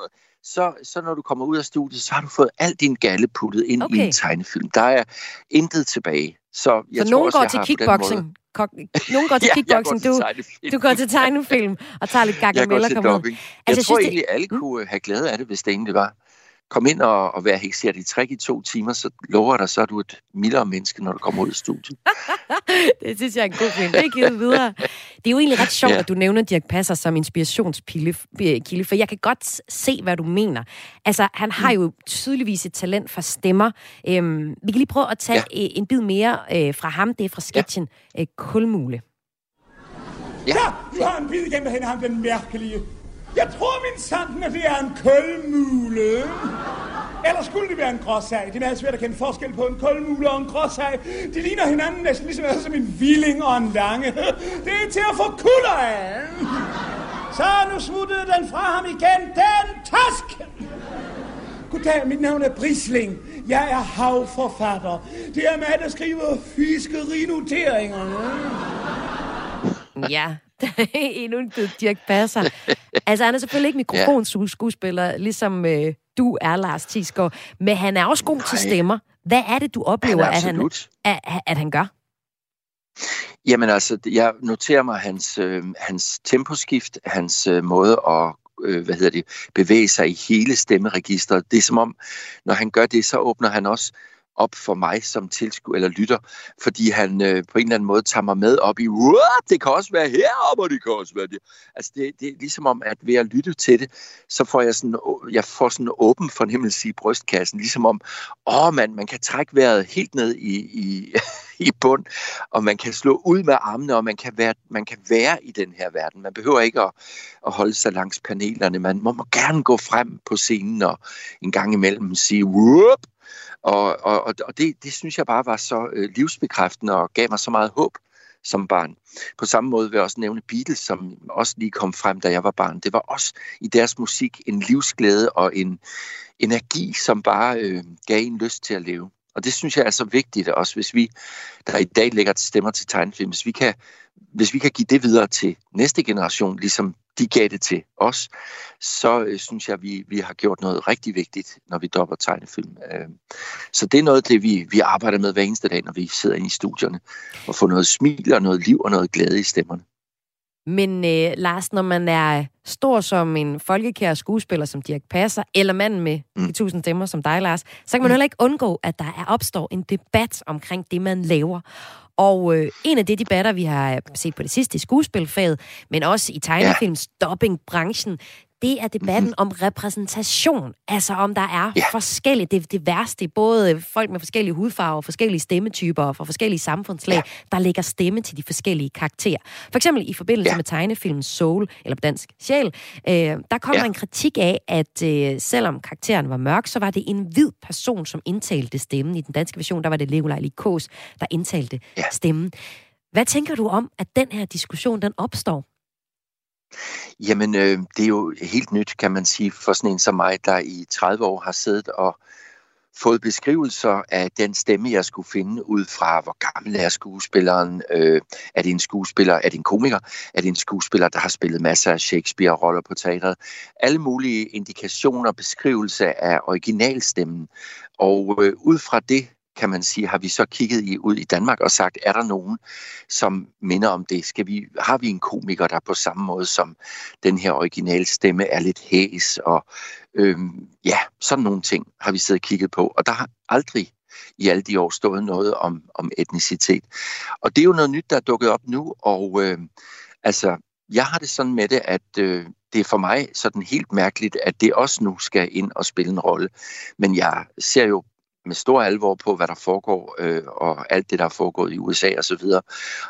så, så når du kommer ud af studiet, så har du fået al din galle puttet ind okay. i en tegnefilm. Der er intet tilbage. Så, jeg Så tror nogen også, går jeg til kickboxing. måde- Kok- nogen går <laughs> til Ja, jeg kickboxing, går til du, du går til tegnefilm og tager lidt Jeg til og ud. dubbing. Jeg, Altså, jeg tror synes, det- egentlig, alle kunne øh, have glæde af det, hvis det egentlig var. Kom ind og, og vær hekseret i træk i to timer, så lover jeg dig, så er du et mildere menneske, når du kommer ud af studiet. <laughs> Det synes jeg er en god film. Det er givet videre. Det er jo egentlig ret sjovt, Ja. at du nævner Dirk Passer som inspirationskilde, for jeg kan godt se, hvad du mener. Altså, han har Mm. jo tydeligvis et talent for stemmer. Øhm, vi kan lige prøve at tage ja. en bid mere øh, fra ham. Det er fra sketchen øh, Kulmule. Ja, du har en bid igen med ham, den mærkelige. Jeg tror min santen, at det er en kølmule. Eller skulle det være en gråsag? Det er meget svært at kende forskel på en kølmule og en gråsag. De ligner hinanden næsten ligesom som en villing og en lange. Det er til at få kulder af. Så nu smuttede den fra ham igen. Den task! Goddag, mit navn er Brisling. Jeg er havforfatter. Det er mig, der skriver fiskerinoteringerne. Ja, <laughs> endnu en bid Dirk Passer. Altså, han er selvfølgelig ikke <laughs> mikrofonskuespiller, ligesom øh, du er, Lars Tisgaard, men han er også god til Nej. stemmer. Hvad er det, du oplever, Han at, han, at, at han gør? Jamen altså, jeg noterer mig hans, øh, hans temposkift, hans øh, måde at øh, hvad hedder det, bevæge sig i hele stemmeregistret. Det er som om, når han gør det, så åbner han også op for mig som tilskuer eller lytter, fordi han øh, på en eller anden måde tager mig med op i, what, det kan også være heroppe, og det kan også være det. Altså det, det er ligesom om, at ved at lytte til det, så får jeg sådan, jeg får sådan en åben fornemmelse i brystkassen, ligesom om, åh man, man kan trække vejret helt ned i, i, <laughs> i bund, og man kan slå ud med armene, og man kan, være, man kan være i den her verden. Man behøver ikke at, at holde sig langs panelerne. Man må, må gerne gå frem på scenen og en gang imellem sige, whoop, og, og, og det, det synes jeg bare var så øh, livsbekræftende og gav mig så meget håb som barn. På samme måde vil jeg også nævne Beatles, som også lige kom frem, da jeg var barn. Det var også i deres musik en livsglæde og en energi, som bare øh, gav en lyst til at leve. Og det synes jeg er så vigtigt, også hvis vi, der i dag lægger stemmer til tegnefilm, hvis vi kan, hvis vi kan give det videre til næste generation, ligesom de gav det til os, så øh, synes jeg, vi, vi har gjort noget rigtig vigtigt, når vi dopper tegnefilm. Øh, så det er noget af det, vi, vi arbejder med hver eneste dag, når vi sidder inde i studierne, og få noget smil og noget liv og noget glæde i stemmerne. Men øh, Lars, når man er stor som en folkekær skuespiller som Dirk Passer, eller manden med mm. de tusind stemmer som dig, Lars, så kan man heller ikke undgå, at der er opstår en debat omkring det, man laver. Og øh, en af de debatter, vi har set på det sidste i skuespilfaget, men også i tegnefilms dobbingbranchen, det er debatten mm-hmm. om repræsentation. Altså om der er Ja. forskellige, det, det værste, både folk med forskellige hudfarver, forskellige stemmetyper og fra forskellige samfundslag, der lægger stemme til de forskellige karakterer. For eksempel i forbindelse Ja. med tegnefilmen Soul, eller på dansk Sjæl, øh, der kom Ja. der en kritik af, at øh, selvom karakteren var mørk, så var det en hvid person, som indtalte stemmen. I den danske version, der var det Nikolaj Likos, der indtalte Ja. stemmen. Hvad tænker du om, at den her diskussion, den opstår? Jamen, øh, det er jo helt nyt, kan man sige, for sådan en som mig, der i 30 år har siddet og fået beskrivelser af den stemme, jeg skulle finde, ud fra, hvor gammel er skuespilleren, øh, er det en skuespiller, er det en komiker, er det en skuespiller, der har spillet masser af Shakespeare-roller på teatret. Alle mulige indikationer, beskrivelse af originalstemmen. Og øh, ud fra det, kan man sige, har vi så kigget i, ud i Danmark og sagt, er der nogen, som minder om det? Skal vi, har vi en komiker, der på samme måde som den her originale stemme er lidt hæs, og øhm, ja, sådan nogle ting har vi siddet og kigget på, og der har aldrig i alle de år stået noget om, om etnicitet. Og det er jo noget nyt, der er dukket op nu, og øh, altså, jeg har det sådan med det, at øh, det er for mig sådan helt mærkeligt, at det også nu skal ind og spille en rolle. Men jeg ser jo med stor alvor på, hvad der foregår, øh, og alt det, der er foregået i USA og så videre,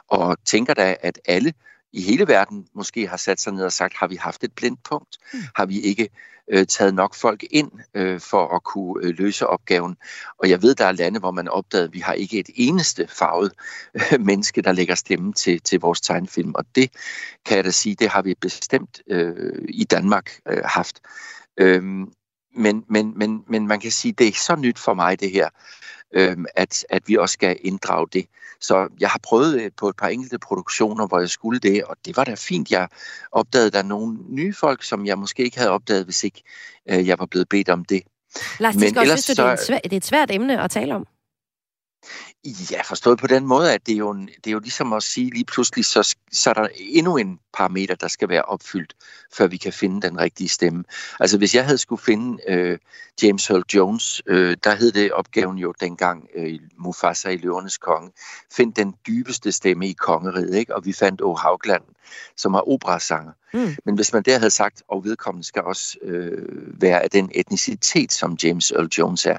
og tænker da, at alle i hele verden måske har sat sig ned og sagt, har vi haft et blindt punkt? Mm. Har vi ikke øh, taget nok folk ind øh, for at kunne øh, løse opgaven. Og jeg ved, der er lande, hvor man opdagede, at vi har ikke et eneste farvet øh, menneske, der lægger stemme til, til vores tegnfilm. Og det kan jeg da sige, det har vi bestemt øh, i Danmark øh, haft. Øhm, men, men, men, men man kan sige, det er så nyt for mig det her, øhm, at, at vi også skal inddrage det. Så jeg har prøvet øh, på et par enkelte produktioner, hvor jeg skulle det, og det var da fint. Jeg opdagede der nogle nye folk, som jeg måske ikke havde opdaget, hvis ikke øh, jeg var blevet bedt om det. Lars, Men ellers, synes, det, er svært, det er et svært emne at tale om. Ja, forstået på den måde, at det er jo, en, det er jo ligesom at sige lige pludselig, så, så er der endnu en parameter, der skal være opfyldt, før vi kan finde den rigtige stemme. Altså hvis jeg havde skulle finde øh, James Earl Jones, øh, der hed det opgaven jo dengang øh, Mufasa i Løvernes Konge, find den dybeste stemme i kongeriget, ikke? og vi fandt O. Haugland, som er operasanger. Mm. Men hvis man der havde sagt, og vedkommende skal også øh, være af den etnicitet, som James Earl Jones er,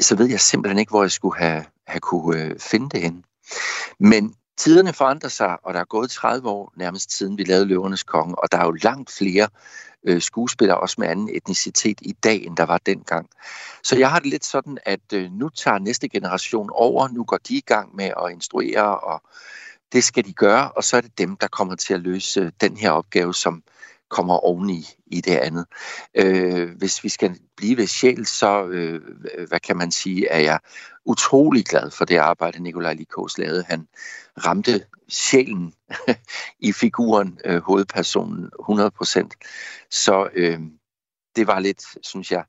så ved jeg simpelthen ikke, hvor jeg skulle have, have kunne øh, finde det hen. Men tiderne forandrer sig, og der er gået 30 år nærmest siden vi lavede Løvernes Konge, og der er jo langt flere øh, skuespillere, også med anden etnicitet i dag, end der var dengang. Så jeg har det lidt sådan, at øh, nu tager næste generation over, nu går de i gang med at instruere, og det skal de gøre, og så er det dem, der kommer til at løse øh, den her opgave, som kommer oveni i det andet. Øh, hvis vi skal blive ved sjæl, så, øh, hvad kan man sige, er jeg utrolig glad for det arbejde, Nikolaj Likos lavede. Han ramte sjælen <laughs> i figuren, øh, hovedpersonen, 100%. Så øh, det var lidt, synes jeg,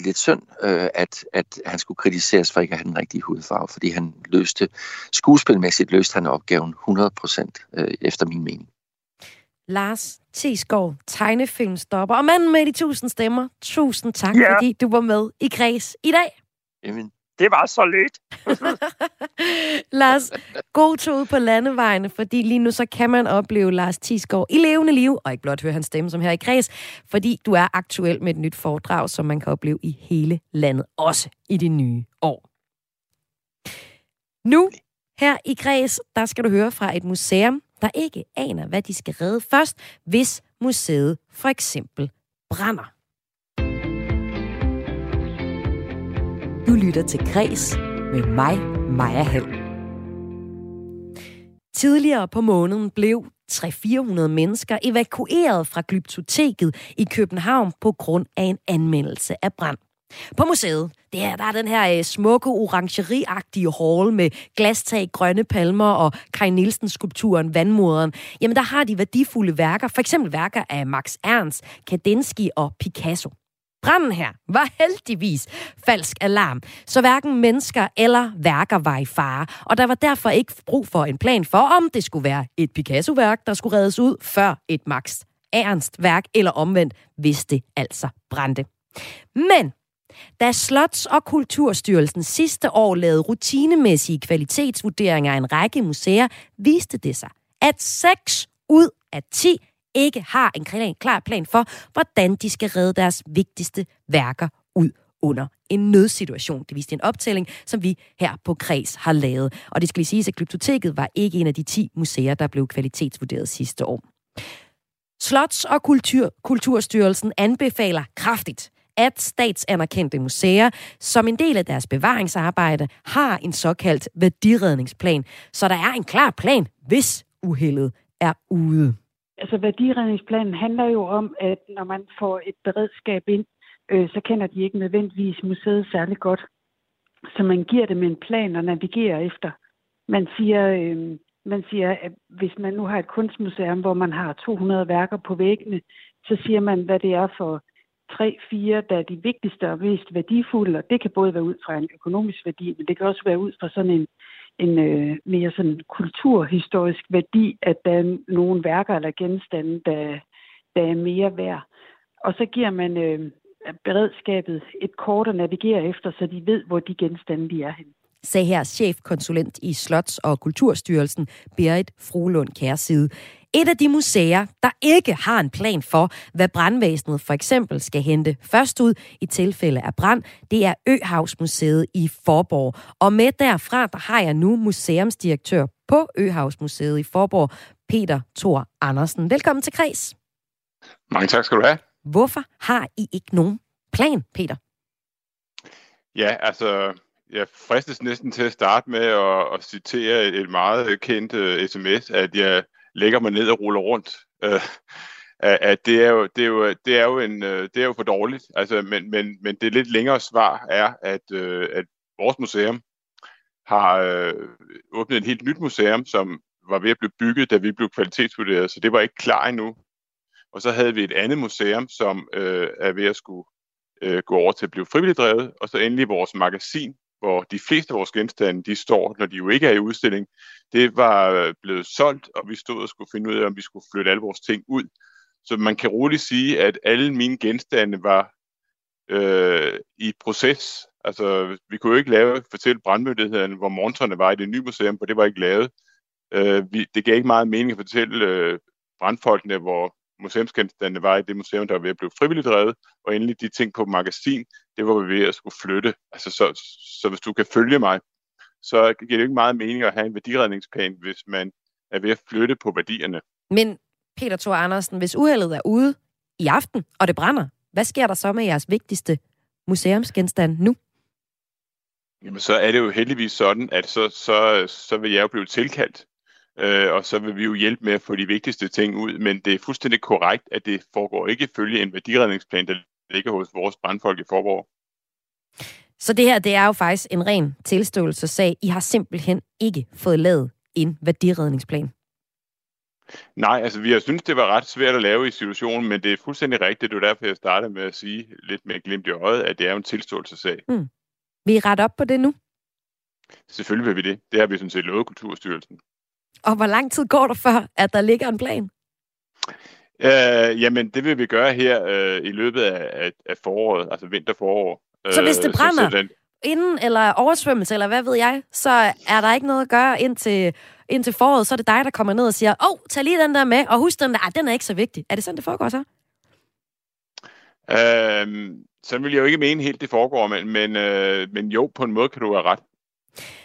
lidt synd, øh, at, at han skulle kritiseres for ikke at have den rigtige hudfarve, fordi han løste, skuespilmæssigt løste han opgaven 100% øh, efter min mening. Lars Tisgaard, tegnefilmstopper og manden med de tusind stemmer. Tusind tak, ja. fordi du var med i Kreds i dag. Jamen, det var så lidt. <laughs> Lars, god tur på landevejene, fordi lige nu så kan man opleve Lars Tisgaard i levende liv, og ikke blot høre hans stemme som her i Kreds, fordi du er aktuel med et nyt foredrag, som man kan opleve i hele landet, også i det nye år. Nu, her i Kreds, der skal du høre fra et museum, der ikke aner, hvad de skal redde først, hvis museet for eksempel brænder. Du lytter til Græs med mig, Maja Hall. Tidligere på måneden blev 300-400 mennesker evakueret fra Glyptoteket i København på grund af en anmeldelse af brand. På museet, det er, der er den her øh, smukke, orangeriagtige hall med glastag, grønne palmer og Kai Nielsen-skulpturen Vandmoderen. Jamen, der har de værdifulde værker, for eksempel værker af Max Ernst, Kandinsky og Picasso. Branden her var heldigvis falsk alarm, så hverken mennesker eller værker var i fare, og der var derfor ikke brug for en plan for, om det skulle være et Picasso-værk, der skulle reddes ud, før et Max Ernst-værk, eller omvendt, hvis det altså brændte. Men da Slots- og Kulturstyrelsen sidste år lavede rutinemæssige kvalitetsvurderinger af en række museer, viste det sig, at 6 ud af 10 ikke har en klar plan for, hvordan de skal redde deres vigtigste værker ud under en nødsituation. Det viste en optælling, som vi her på Kreds har lavet. Og det skal lige siges, at Glyptoteket var ikke en af de 10 museer, der blev kvalitetsvurderet sidste år. Slots- og Kultur, Kulturstyrelsen anbefaler kraftigt, at statsanerkendte museer som en del af deres bevaringsarbejde har en såkaldt værdiredningsplan, så der er en klar plan, hvis uheldet er ude. Altså værdiredningsplanen handler jo om, at når man får et beredskab ind, øh, så kender de ikke nødvendigvis museet særlig godt. Så man giver dem en plan og navigere efter. Man siger, øh, man siger, at hvis man nu har et kunstmuseum, hvor man har 200 værker på væggene, så siger man, hvad det er for tre, fire, der er de vigtigste og mest værdifulde, og det kan både være ud fra en økonomisk værdi, men det kan også være ud fra sådan en, en øh, mere sådan kulturhistorisk værdi, at der er nogle værker eller genstande, der, der er mere værd. Og så giver man øh, beredskabet et kort at navigere efter, så de ved, hvor de genstande de er henne sagde her chefkonsulent i Slots- og Kulturstyrelsen, Berit Frolund Kærside. Et af de museer, der ikke har en plan for, hvad brandvæsenet for eksempel skal hente først ud i tilfælde af brand, det er Øhavsmuseet i Forborg. Og med derfra, der har jeg nu museumsdirektør på Øhavsmuseet i Forborg, Peter Thor Andersen. Velkommen til Kreds. Mange tak skal du have. Hvorfor har I ikke nogen plan, Peter? Ja, altså, jeg fristes næsten til at starte med at, at citere et meget kendt øh, uh, sms, at jeg lægger mig ned og ruller rundt. Uh, at det er jo, det er jo, det er jo, en, uh, det er jo for dårligt. Altså, men, men, men det lidt længere svar er, at, uh, at vores museum har uh, åbnet et helt nyt museum, som var ved at blive bygget, da vi blev kvalitetsvurderet, så det var ikke klar endnu. Og så havde vi et andet museum, som uh, er ved at skulle gå over til at blive frivilligt drevet, og så endelig vores magasin, hvor de fleste af vores genstande, de står, når de jo ikke er i udstilling, det var øh, blevet solgt, og vi stod og skulle finde ud af, om vi skulle flytte alle vores ting ud. Så man kan roligt sige, at alle mine genstande var øh, i proces. Altså, vi kunne jo ikke lave, fortælle brandmyndigheden, hvor monterne var i det nye museum, for det var ikke lavet. Øh, vi, det gav ikke meget mening at fortælle øh, brandfolkene, hvor museumsgenstandene var i det museum, der var ved at blive frivilligt drevet, og endelig de ting på magasin, det var vi ved at skulle flytte. Altså, så, så hvis du kan følge mig, så giver det ikke meget mening at have en værdiredningsplan, hvis man er ved at flytte på værdierne. Men Peter Thor Andersen, hvis uheldet er ude i aften, og det brænder, hvad sker der så med jeres vigtigste museumsgenstand nu? Jamen, så er det jo heldigvis sådan, at så, så, så vil jeg jo blive tilkaldt, øh, og så vil vi jo hjælpe med at få de vigtigste ting ud, men det er fuldstændig korrekt, at det foregår ikke følge en værdiredningsplan, der ligger hos vores brandfolk i Forborg. Så det her, det er jo faktisk en ren tilståelsessag. I har simpelthen ikke fået lavet en værdiredningsplan. Nej, altså vi har synes det var ret svært at lave i situationen, men det er fuldstændig rigtigt. Det er derfor, jeg startede med at sige lidt med glimt i øjet, at det er en tilståelsessag. Mm. Vil I rette op på det nu? Selvfølgelig vil vi det. Det har vi sådan set lovet Kulturstyrelsen. Og hvor lang tid går der før, at der ligger en plan? Øh, jamen, det vil vi gøre her øh, i løbet af, af, af foråret, altså vinterforår. Så hvis det brænder så, så den... inden, eller oversvømmelse, eller hvad ved jeg, så er der ikke noget at gøre indtil, indtil foråret, så er det dig, der kommer ned og siger, åh, oh, tag lige den der med, og husk den der, ah, den er ikke så vigtig. Er det sådan, det foregår så? Øhm, så vil jeg jo ikke mene helt, det foregår, men, men, øh, men jo, på en måde kan du have ret.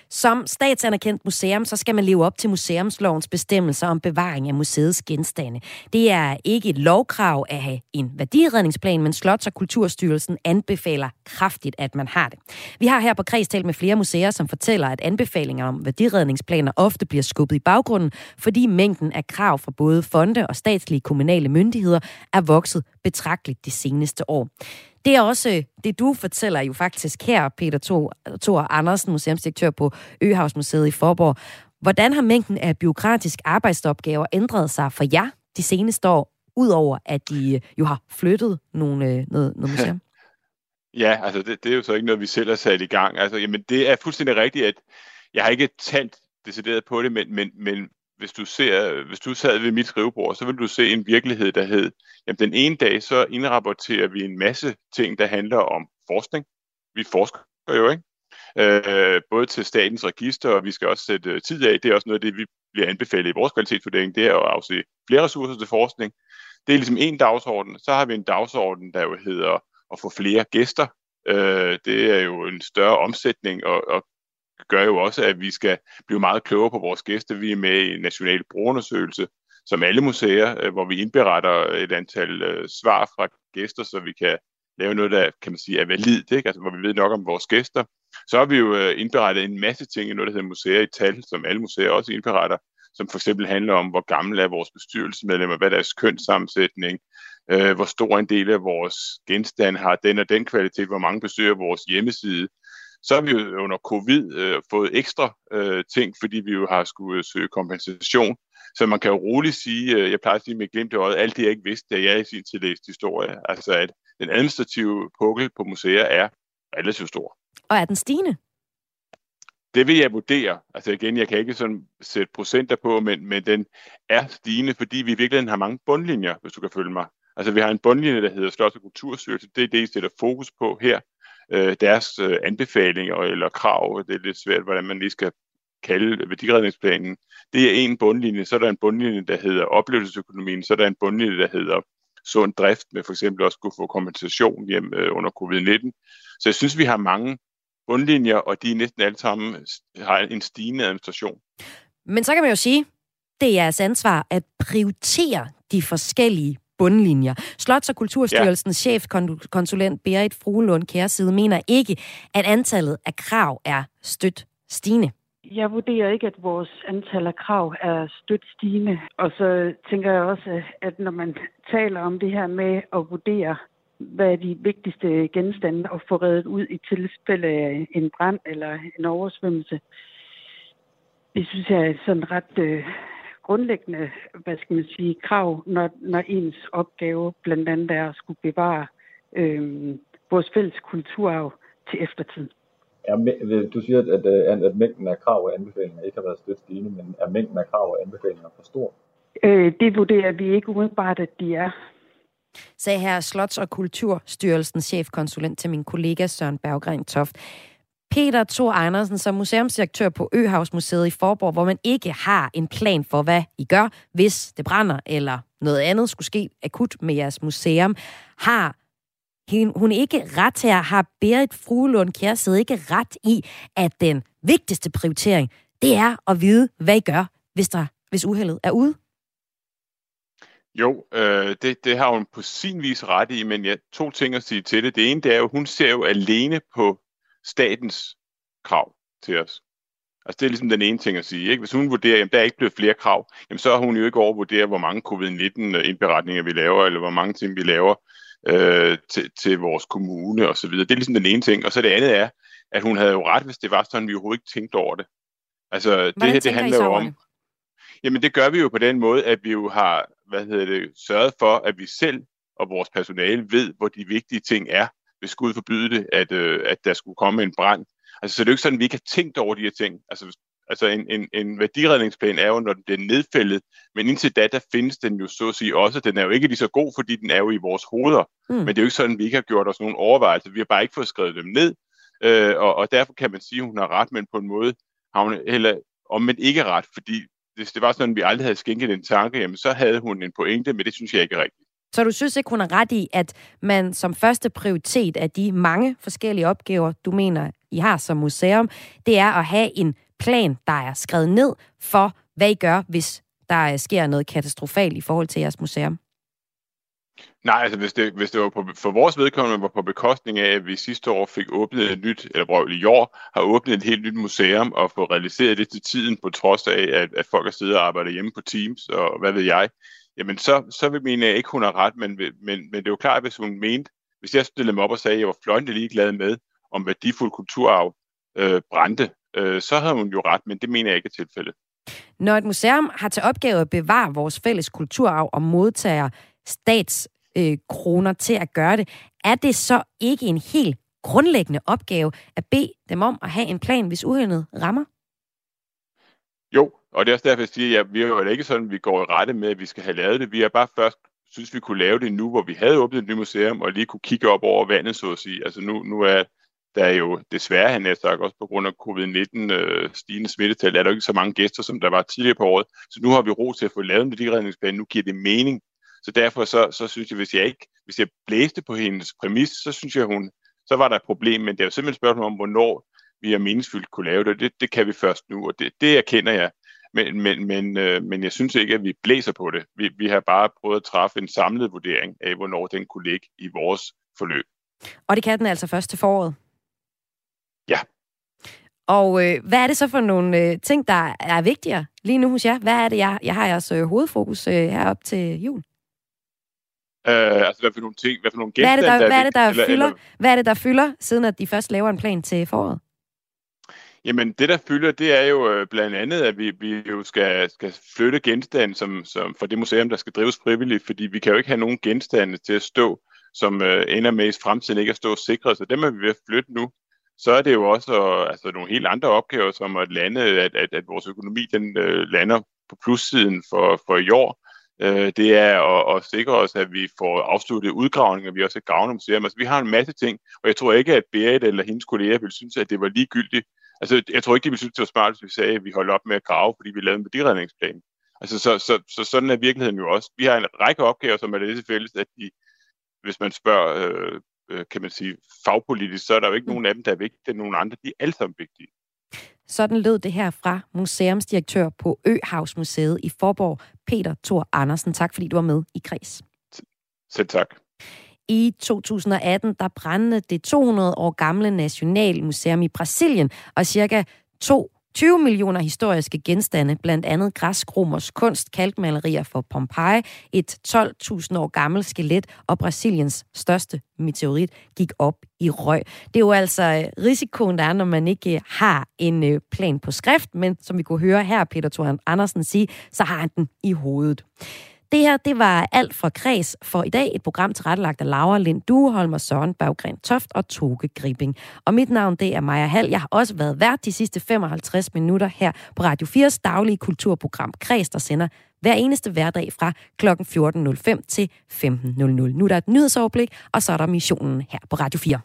Som statsanerkendt museum, så skal man leve op til museumslovens bestemmelser om bevaring af museets genstande. Det er ikke et lovkrav at have en værdiredningsplan, men Slots- og Kulturstyrelsen anbefaler kraftigt, at man har det. Vi har her på Kreds talt med flere museer, som fortæller, at anbefalinger om værdiredningsplaner ofte bliver skubbet i baggrunden, fordi mængden af krav fra både fonde og statslige kommunale myndigheder er vokset betragteligt de seneste år. Det er også det, du fortæller jo faktisk her, Peter Thor, Andersen, museumsdirektør på Øhavsmuseet i Forborg. Hvordan har mængden af byråkratisk arbejdsopgaver ændret sig for jer de seneste år, udover at de jo har flyttet nogle, øh, noget, noget <laughs> museum? Ja, altså det, det er jo så ikke noget, vi selv har sat i gang. Altså, jamen, det er fuldstændig rigtigt, at jeg har ikke talt decideret på det, men, men, men hvis du, ser, hvis du sad ved mit skrivebord, så vil du se en virkelighed, der hed, jamen den ene dag, så indrapporterer vi en masse ting, der handler om forskning. Vi forsker jo, ikke? Øh, både til statens register, og vi skal også sætte øh, tid af. Det er også noget af det, vi bliver anbefalet i vores kvalitetsvurdering, det er at afse flere ressourcer til forskning. Det er ligesom en dagsorden. Så har vi en dagsorden, der jo hedder at få flere gæster. Øh, det er jo en større omsætning, og, og gør jo også, at vi skal blive meget klogere på vores gæster. Vi er med i en national brugerundersøgelse, som alle museer, øh, hvor vi indberetter et antal øh, svar fra gæster, så vi kan lave noget, der kan man sige, er validt, ikke? Altså, hvor vi ved nok om vores gæster. Så har vi jo øh, indberettet en masse ting i noget, der hedder museer i tal, som alle museer også indberetter, som for eksempel handler om, hvor gamle er vores bestyrelsesmedlemmer, hvad er deres kønssammensætning, øh, hvor stor en del af vores genstand har den og den kvalitet, hvor mange besøger vores hjemmeside, så har vi jo under covid øh, fået ekstra øh, ting, fordi vi jo har skulle søge kompensation. Så man kan jo roligt sige, øh, jeg plejer at sige med glimt i øjet, alt det jeg ikke vidste, da jeg i sin tid læste historie. Altså at den administrative pukkel på museer er relativt stor. Og er den stigende? Det vil jeg vurdere. Altså igen, jeg kan ikke sådan sætte procenter på, men, men den er stigende, fordi vi i virkeligheden har mange bundlinjer, hvis du kan følge mig. Altså vi har en bundlinje, der hedder Slots- og Kulturstyrelse. Det er det, I sætter fokus på her øh, deres øh, anbefalinger eller krav. Det er lidt svært, hvordan man lige skal kalde værdiredningsplanen. Det er en bundlinje, så er der en bundlinje, der hedder oplevelsesøkonomien, så er der en bundlinje, der hedder sund drift, med for eksempel også kunne få kompensation hjem øh, under covid-19. Så jeg synes, vi har mange bundlinjer, og de er næsten alle sammen har en stigende administration. Men så kan man jo sige, det er jeres ansvar at prioritere de forskellige bundlinjer. Slots- og Kulturstyrelsens ja. chefkonsulent Berit Fruelund Kærside mener ikke, at antallet af krav er stødt stigende. Jeg vurderer ikke, at vores antal af krav er stødt stigende. Og så tænker jeg også, at når man taler om det her med at vurdere, hvad er de vigtigste genstande at få reddet ud i tilfælde af en brand eller en oversvømmelse, det synes jeg er sådan ret øh, grundlæggende, hvad skal man sige, krav, når, når ens opgave blandt andet er at skulle bevare øh, vores fælles kulturarv til eftertiden. Er, du siger, at, at, at mængden af krav og anbefalinger ikke har været stødt stigende, men er mængden af krav og anbefalinger for stor? Øh, det vurderer vi ikke umiddelbart, at de er. Sagde her Slots- og Kulturstyrelsens chefkonsulent til min kollega Søren Berggren Toft. Peter Thor Andersen som museumsdirektør på Øhavsmuseet i Forborg, hvor man ikke har en plan for, hvad I gør, hvis det brænder eller noget andet skulle ske akut med jeres museum, har hun ikke ret til at have Berit Fruelund Kjærsted ikke ret i, at den vigtigste prioritering, det er at vide, hvad I gør, hvis, der, hvis uheldet er ude? Jo, øh, det, det har hun på sin vis ret i, men jeg to ting at sige til det. Det ene, det er jo, hun ser jo alene på statens krav til os. Altså det er ligesom den ene ting at sige. Ikke? Hvis hun vurderer, at der er ikke blevet flere krav, jamen så er hun jo ikke overvurderet, hvor mange covid-19-indberetninger vi laver, eller hvor mange ting vi laver øh, til, til vores kommune osv. Det er ligesom den ene ting. Og så det andet er, at hun havde jo ret, hvis det var sådan, vi overhovedet ikke tænkte over det. Altså Hvordan det her, det handler jo om... Det? Jamen det gør vi jo på den måde, at vi jo har hvad hedder det, sørget for, at vi selv og vores personale ved, hvor de vigtige ting er, hvis Gud forbyde det, at, øh, at der skulle komme en brand. Altså, så det er jo ikke sådan, at vi ikke har tænkt over de her ting. Altså, altså en, en, en værdiredningsplan er jo, når den bliver nedfældet, men indtil da, der findes den jo så at sige også. Den er jo ikke lige så god, fordi den er jo i vores hoveder. Mm. Men det er jo ikke sådan, at vi ikke har gjort os nogen overvejelser. Vi har bare ikke fået skrevet dem ned, øh, og, og derfor kan man sige, at hun har ret, men på en måde har hun heller omvendt ikke ret, fordi hvis det var sådan, at vi aldrig havde skænket en tanke, jamen så havde hun en pointe, men det synes jeg ikke er rigtigt. Så du synes ikke, hun har ret i, at man som første prioritet af de mange forskellige opgaver, du mener, I har som museum, det er at have en plan, der er skrevet ned for, hvad I gør, hvis der øh, sker noget katastrofalt i forhold til jeres museum? Nej, altså hvis det, hvis det var på, for vores vedkommende var på bekostning af, at vi sidste år fik åbnet et nyt, eller brøv i år, har åbnet et helt nyt museum og få realiseret det til tiden, på trods af, at, at folk har siddet og arbejdet hjemme på Teams, og hvad ved jeg, jamen så, så vil mene ikke, hun har ret, men, men, men det er jo klart, hvis hun mente, hvis jeg stillede mig op og sagde, at jeg var fløjende ligeglad med, om værdifuld kulturarv øh, brændte, øh, så havde hun jo ret, men det mener jeg ikke er tilfældet. Når et museum har til opgave at bevare vores fælles kulturarv og modtager statskroner øh, til at gøre det, er det så ikke en helt grundlæggende opgave at bede dem om at have en plan, hvis uheldet rammer? Jo, og det er også derfor, jeg siger, at vi er jo ikke sådan, at vi går i rette med, at vi skal have lavet det. Vi har bare først synes, vi kunne lave det nu, hvor vi havde åbnet et nyt museum, og lige kunne kigge op over vandet, så at sige. Altså nu, nu er der er jo desværre, han er sagt, også på grund af covid-19 øh, stigende smittetal, er der ikke så mange gæster, som der var tidligere på året. Så nu har vi ro til at få lavet en værdiredningsplan. Nu giver det mening. Så derfor så, så synes jeg, hvis jeg ikke, hvis jeg blæste på hendes præmis, så synes jeg, hun, så var der et problem. Men det er jo simpelthen et spørgsmål om, hvornår vi er meningsfyldt kunne lave det. Det, det kan vi først nu, og det, det erkender jeg. Men, men, men, øh, men jeg synes ikke, at vi blæser på det. Vi, vi har bare prøvet at træffe en samlet vurdering af, hvornår den kunne ligge i vores forløb. Og det kan den altså først til foråret? Ja. Og øh, hvad er det så for nogle øh, ting, der er vigtigere lige nu hos jer? Hvad er det, jeg, jeg har jeres øh, hovedfokus øh, herop til jul? Øh, altså, hvad for nogle ting, hvad for nogle genstande, hvad er det, der, der, hvad er det, der eller, fylder, eller... hvad er det, der fylder, siden at de først laver en plan til foråret? Jamen, det der fylder, det er jo øh, blandt andet, at vi, vi jo skal, skal flytte genstande som, som for det museum, der skal drives frivilligt, fordi vi kan jo ikke have nogen genstande til at stå, som øh, ender med i fremtiden ikke at stå sikret, så dem er vi ved at flytte nu. Så er det jo også øh, altså, nogle helt andre opgaver, som at lande, at, at, at vores økonomi den øh, lander på plussiden for, for i år. Øh, det er at, at sikre os, at vi får afsluttet udgravninger, vi også gavne museum. Altså, vi har en masse ting, og jeg tror ikke, at Berit eller hendes kolleger ville synes, at det var ligegyldigt, Altså, jeg tror ikke, de ville synes, det var smart, hvis vi sagde, at vi holdt op med at grave, fordi vi lavede en værdiredningsplan. Altså, så, så, så sådan er virkeligheden jo også. Vi har en række opgaver, som er det til fælles, at de, hvis man spørger, øh, øh, kan man sige, fagpolitisk, så er der jo ikke mm. nogen af dem, der er vigtige. Nogle andre, de er alle sammen vigtige. Sådan lød det her fra museumsdirektør på Øhavsmuseet i Forborg, Peter Thor Andersen. Tak fordi du var med i Kreds. Selv tak. I 2018 der brændte det 200 år gamle Nationalmuseum i Brasilien, og cirka 2 20 millioner historiske genstande, blandt andet græskromers kunst, kalkmalerier for Pompeji, et 12.000 år gammelt skelet og Brasiliens største meteorit gik op i røg. Det er jo altså øh, risikoen, der er, når man ikke øh, har en øh, plan på skrift, men som vi kunne høre her Peter Thor Andersen sige, så har han den i hovedet. Det her, det var alt for Kreds for i dag. Et program tilrettelagt af Laura Lind Dueholm og Søren Berggren Toft og Toge Gribing. Og mit navn, det er Maja Hall. Jeg har også været vært de sidste 55 minutter her på Radio 4's daglige kulturprogram Kreds, der sender hver eneste hverdag fra kl. 14.05 til 15.00. Nu er der et nyhedsoverblik, og så er der missionen her på Radio 4.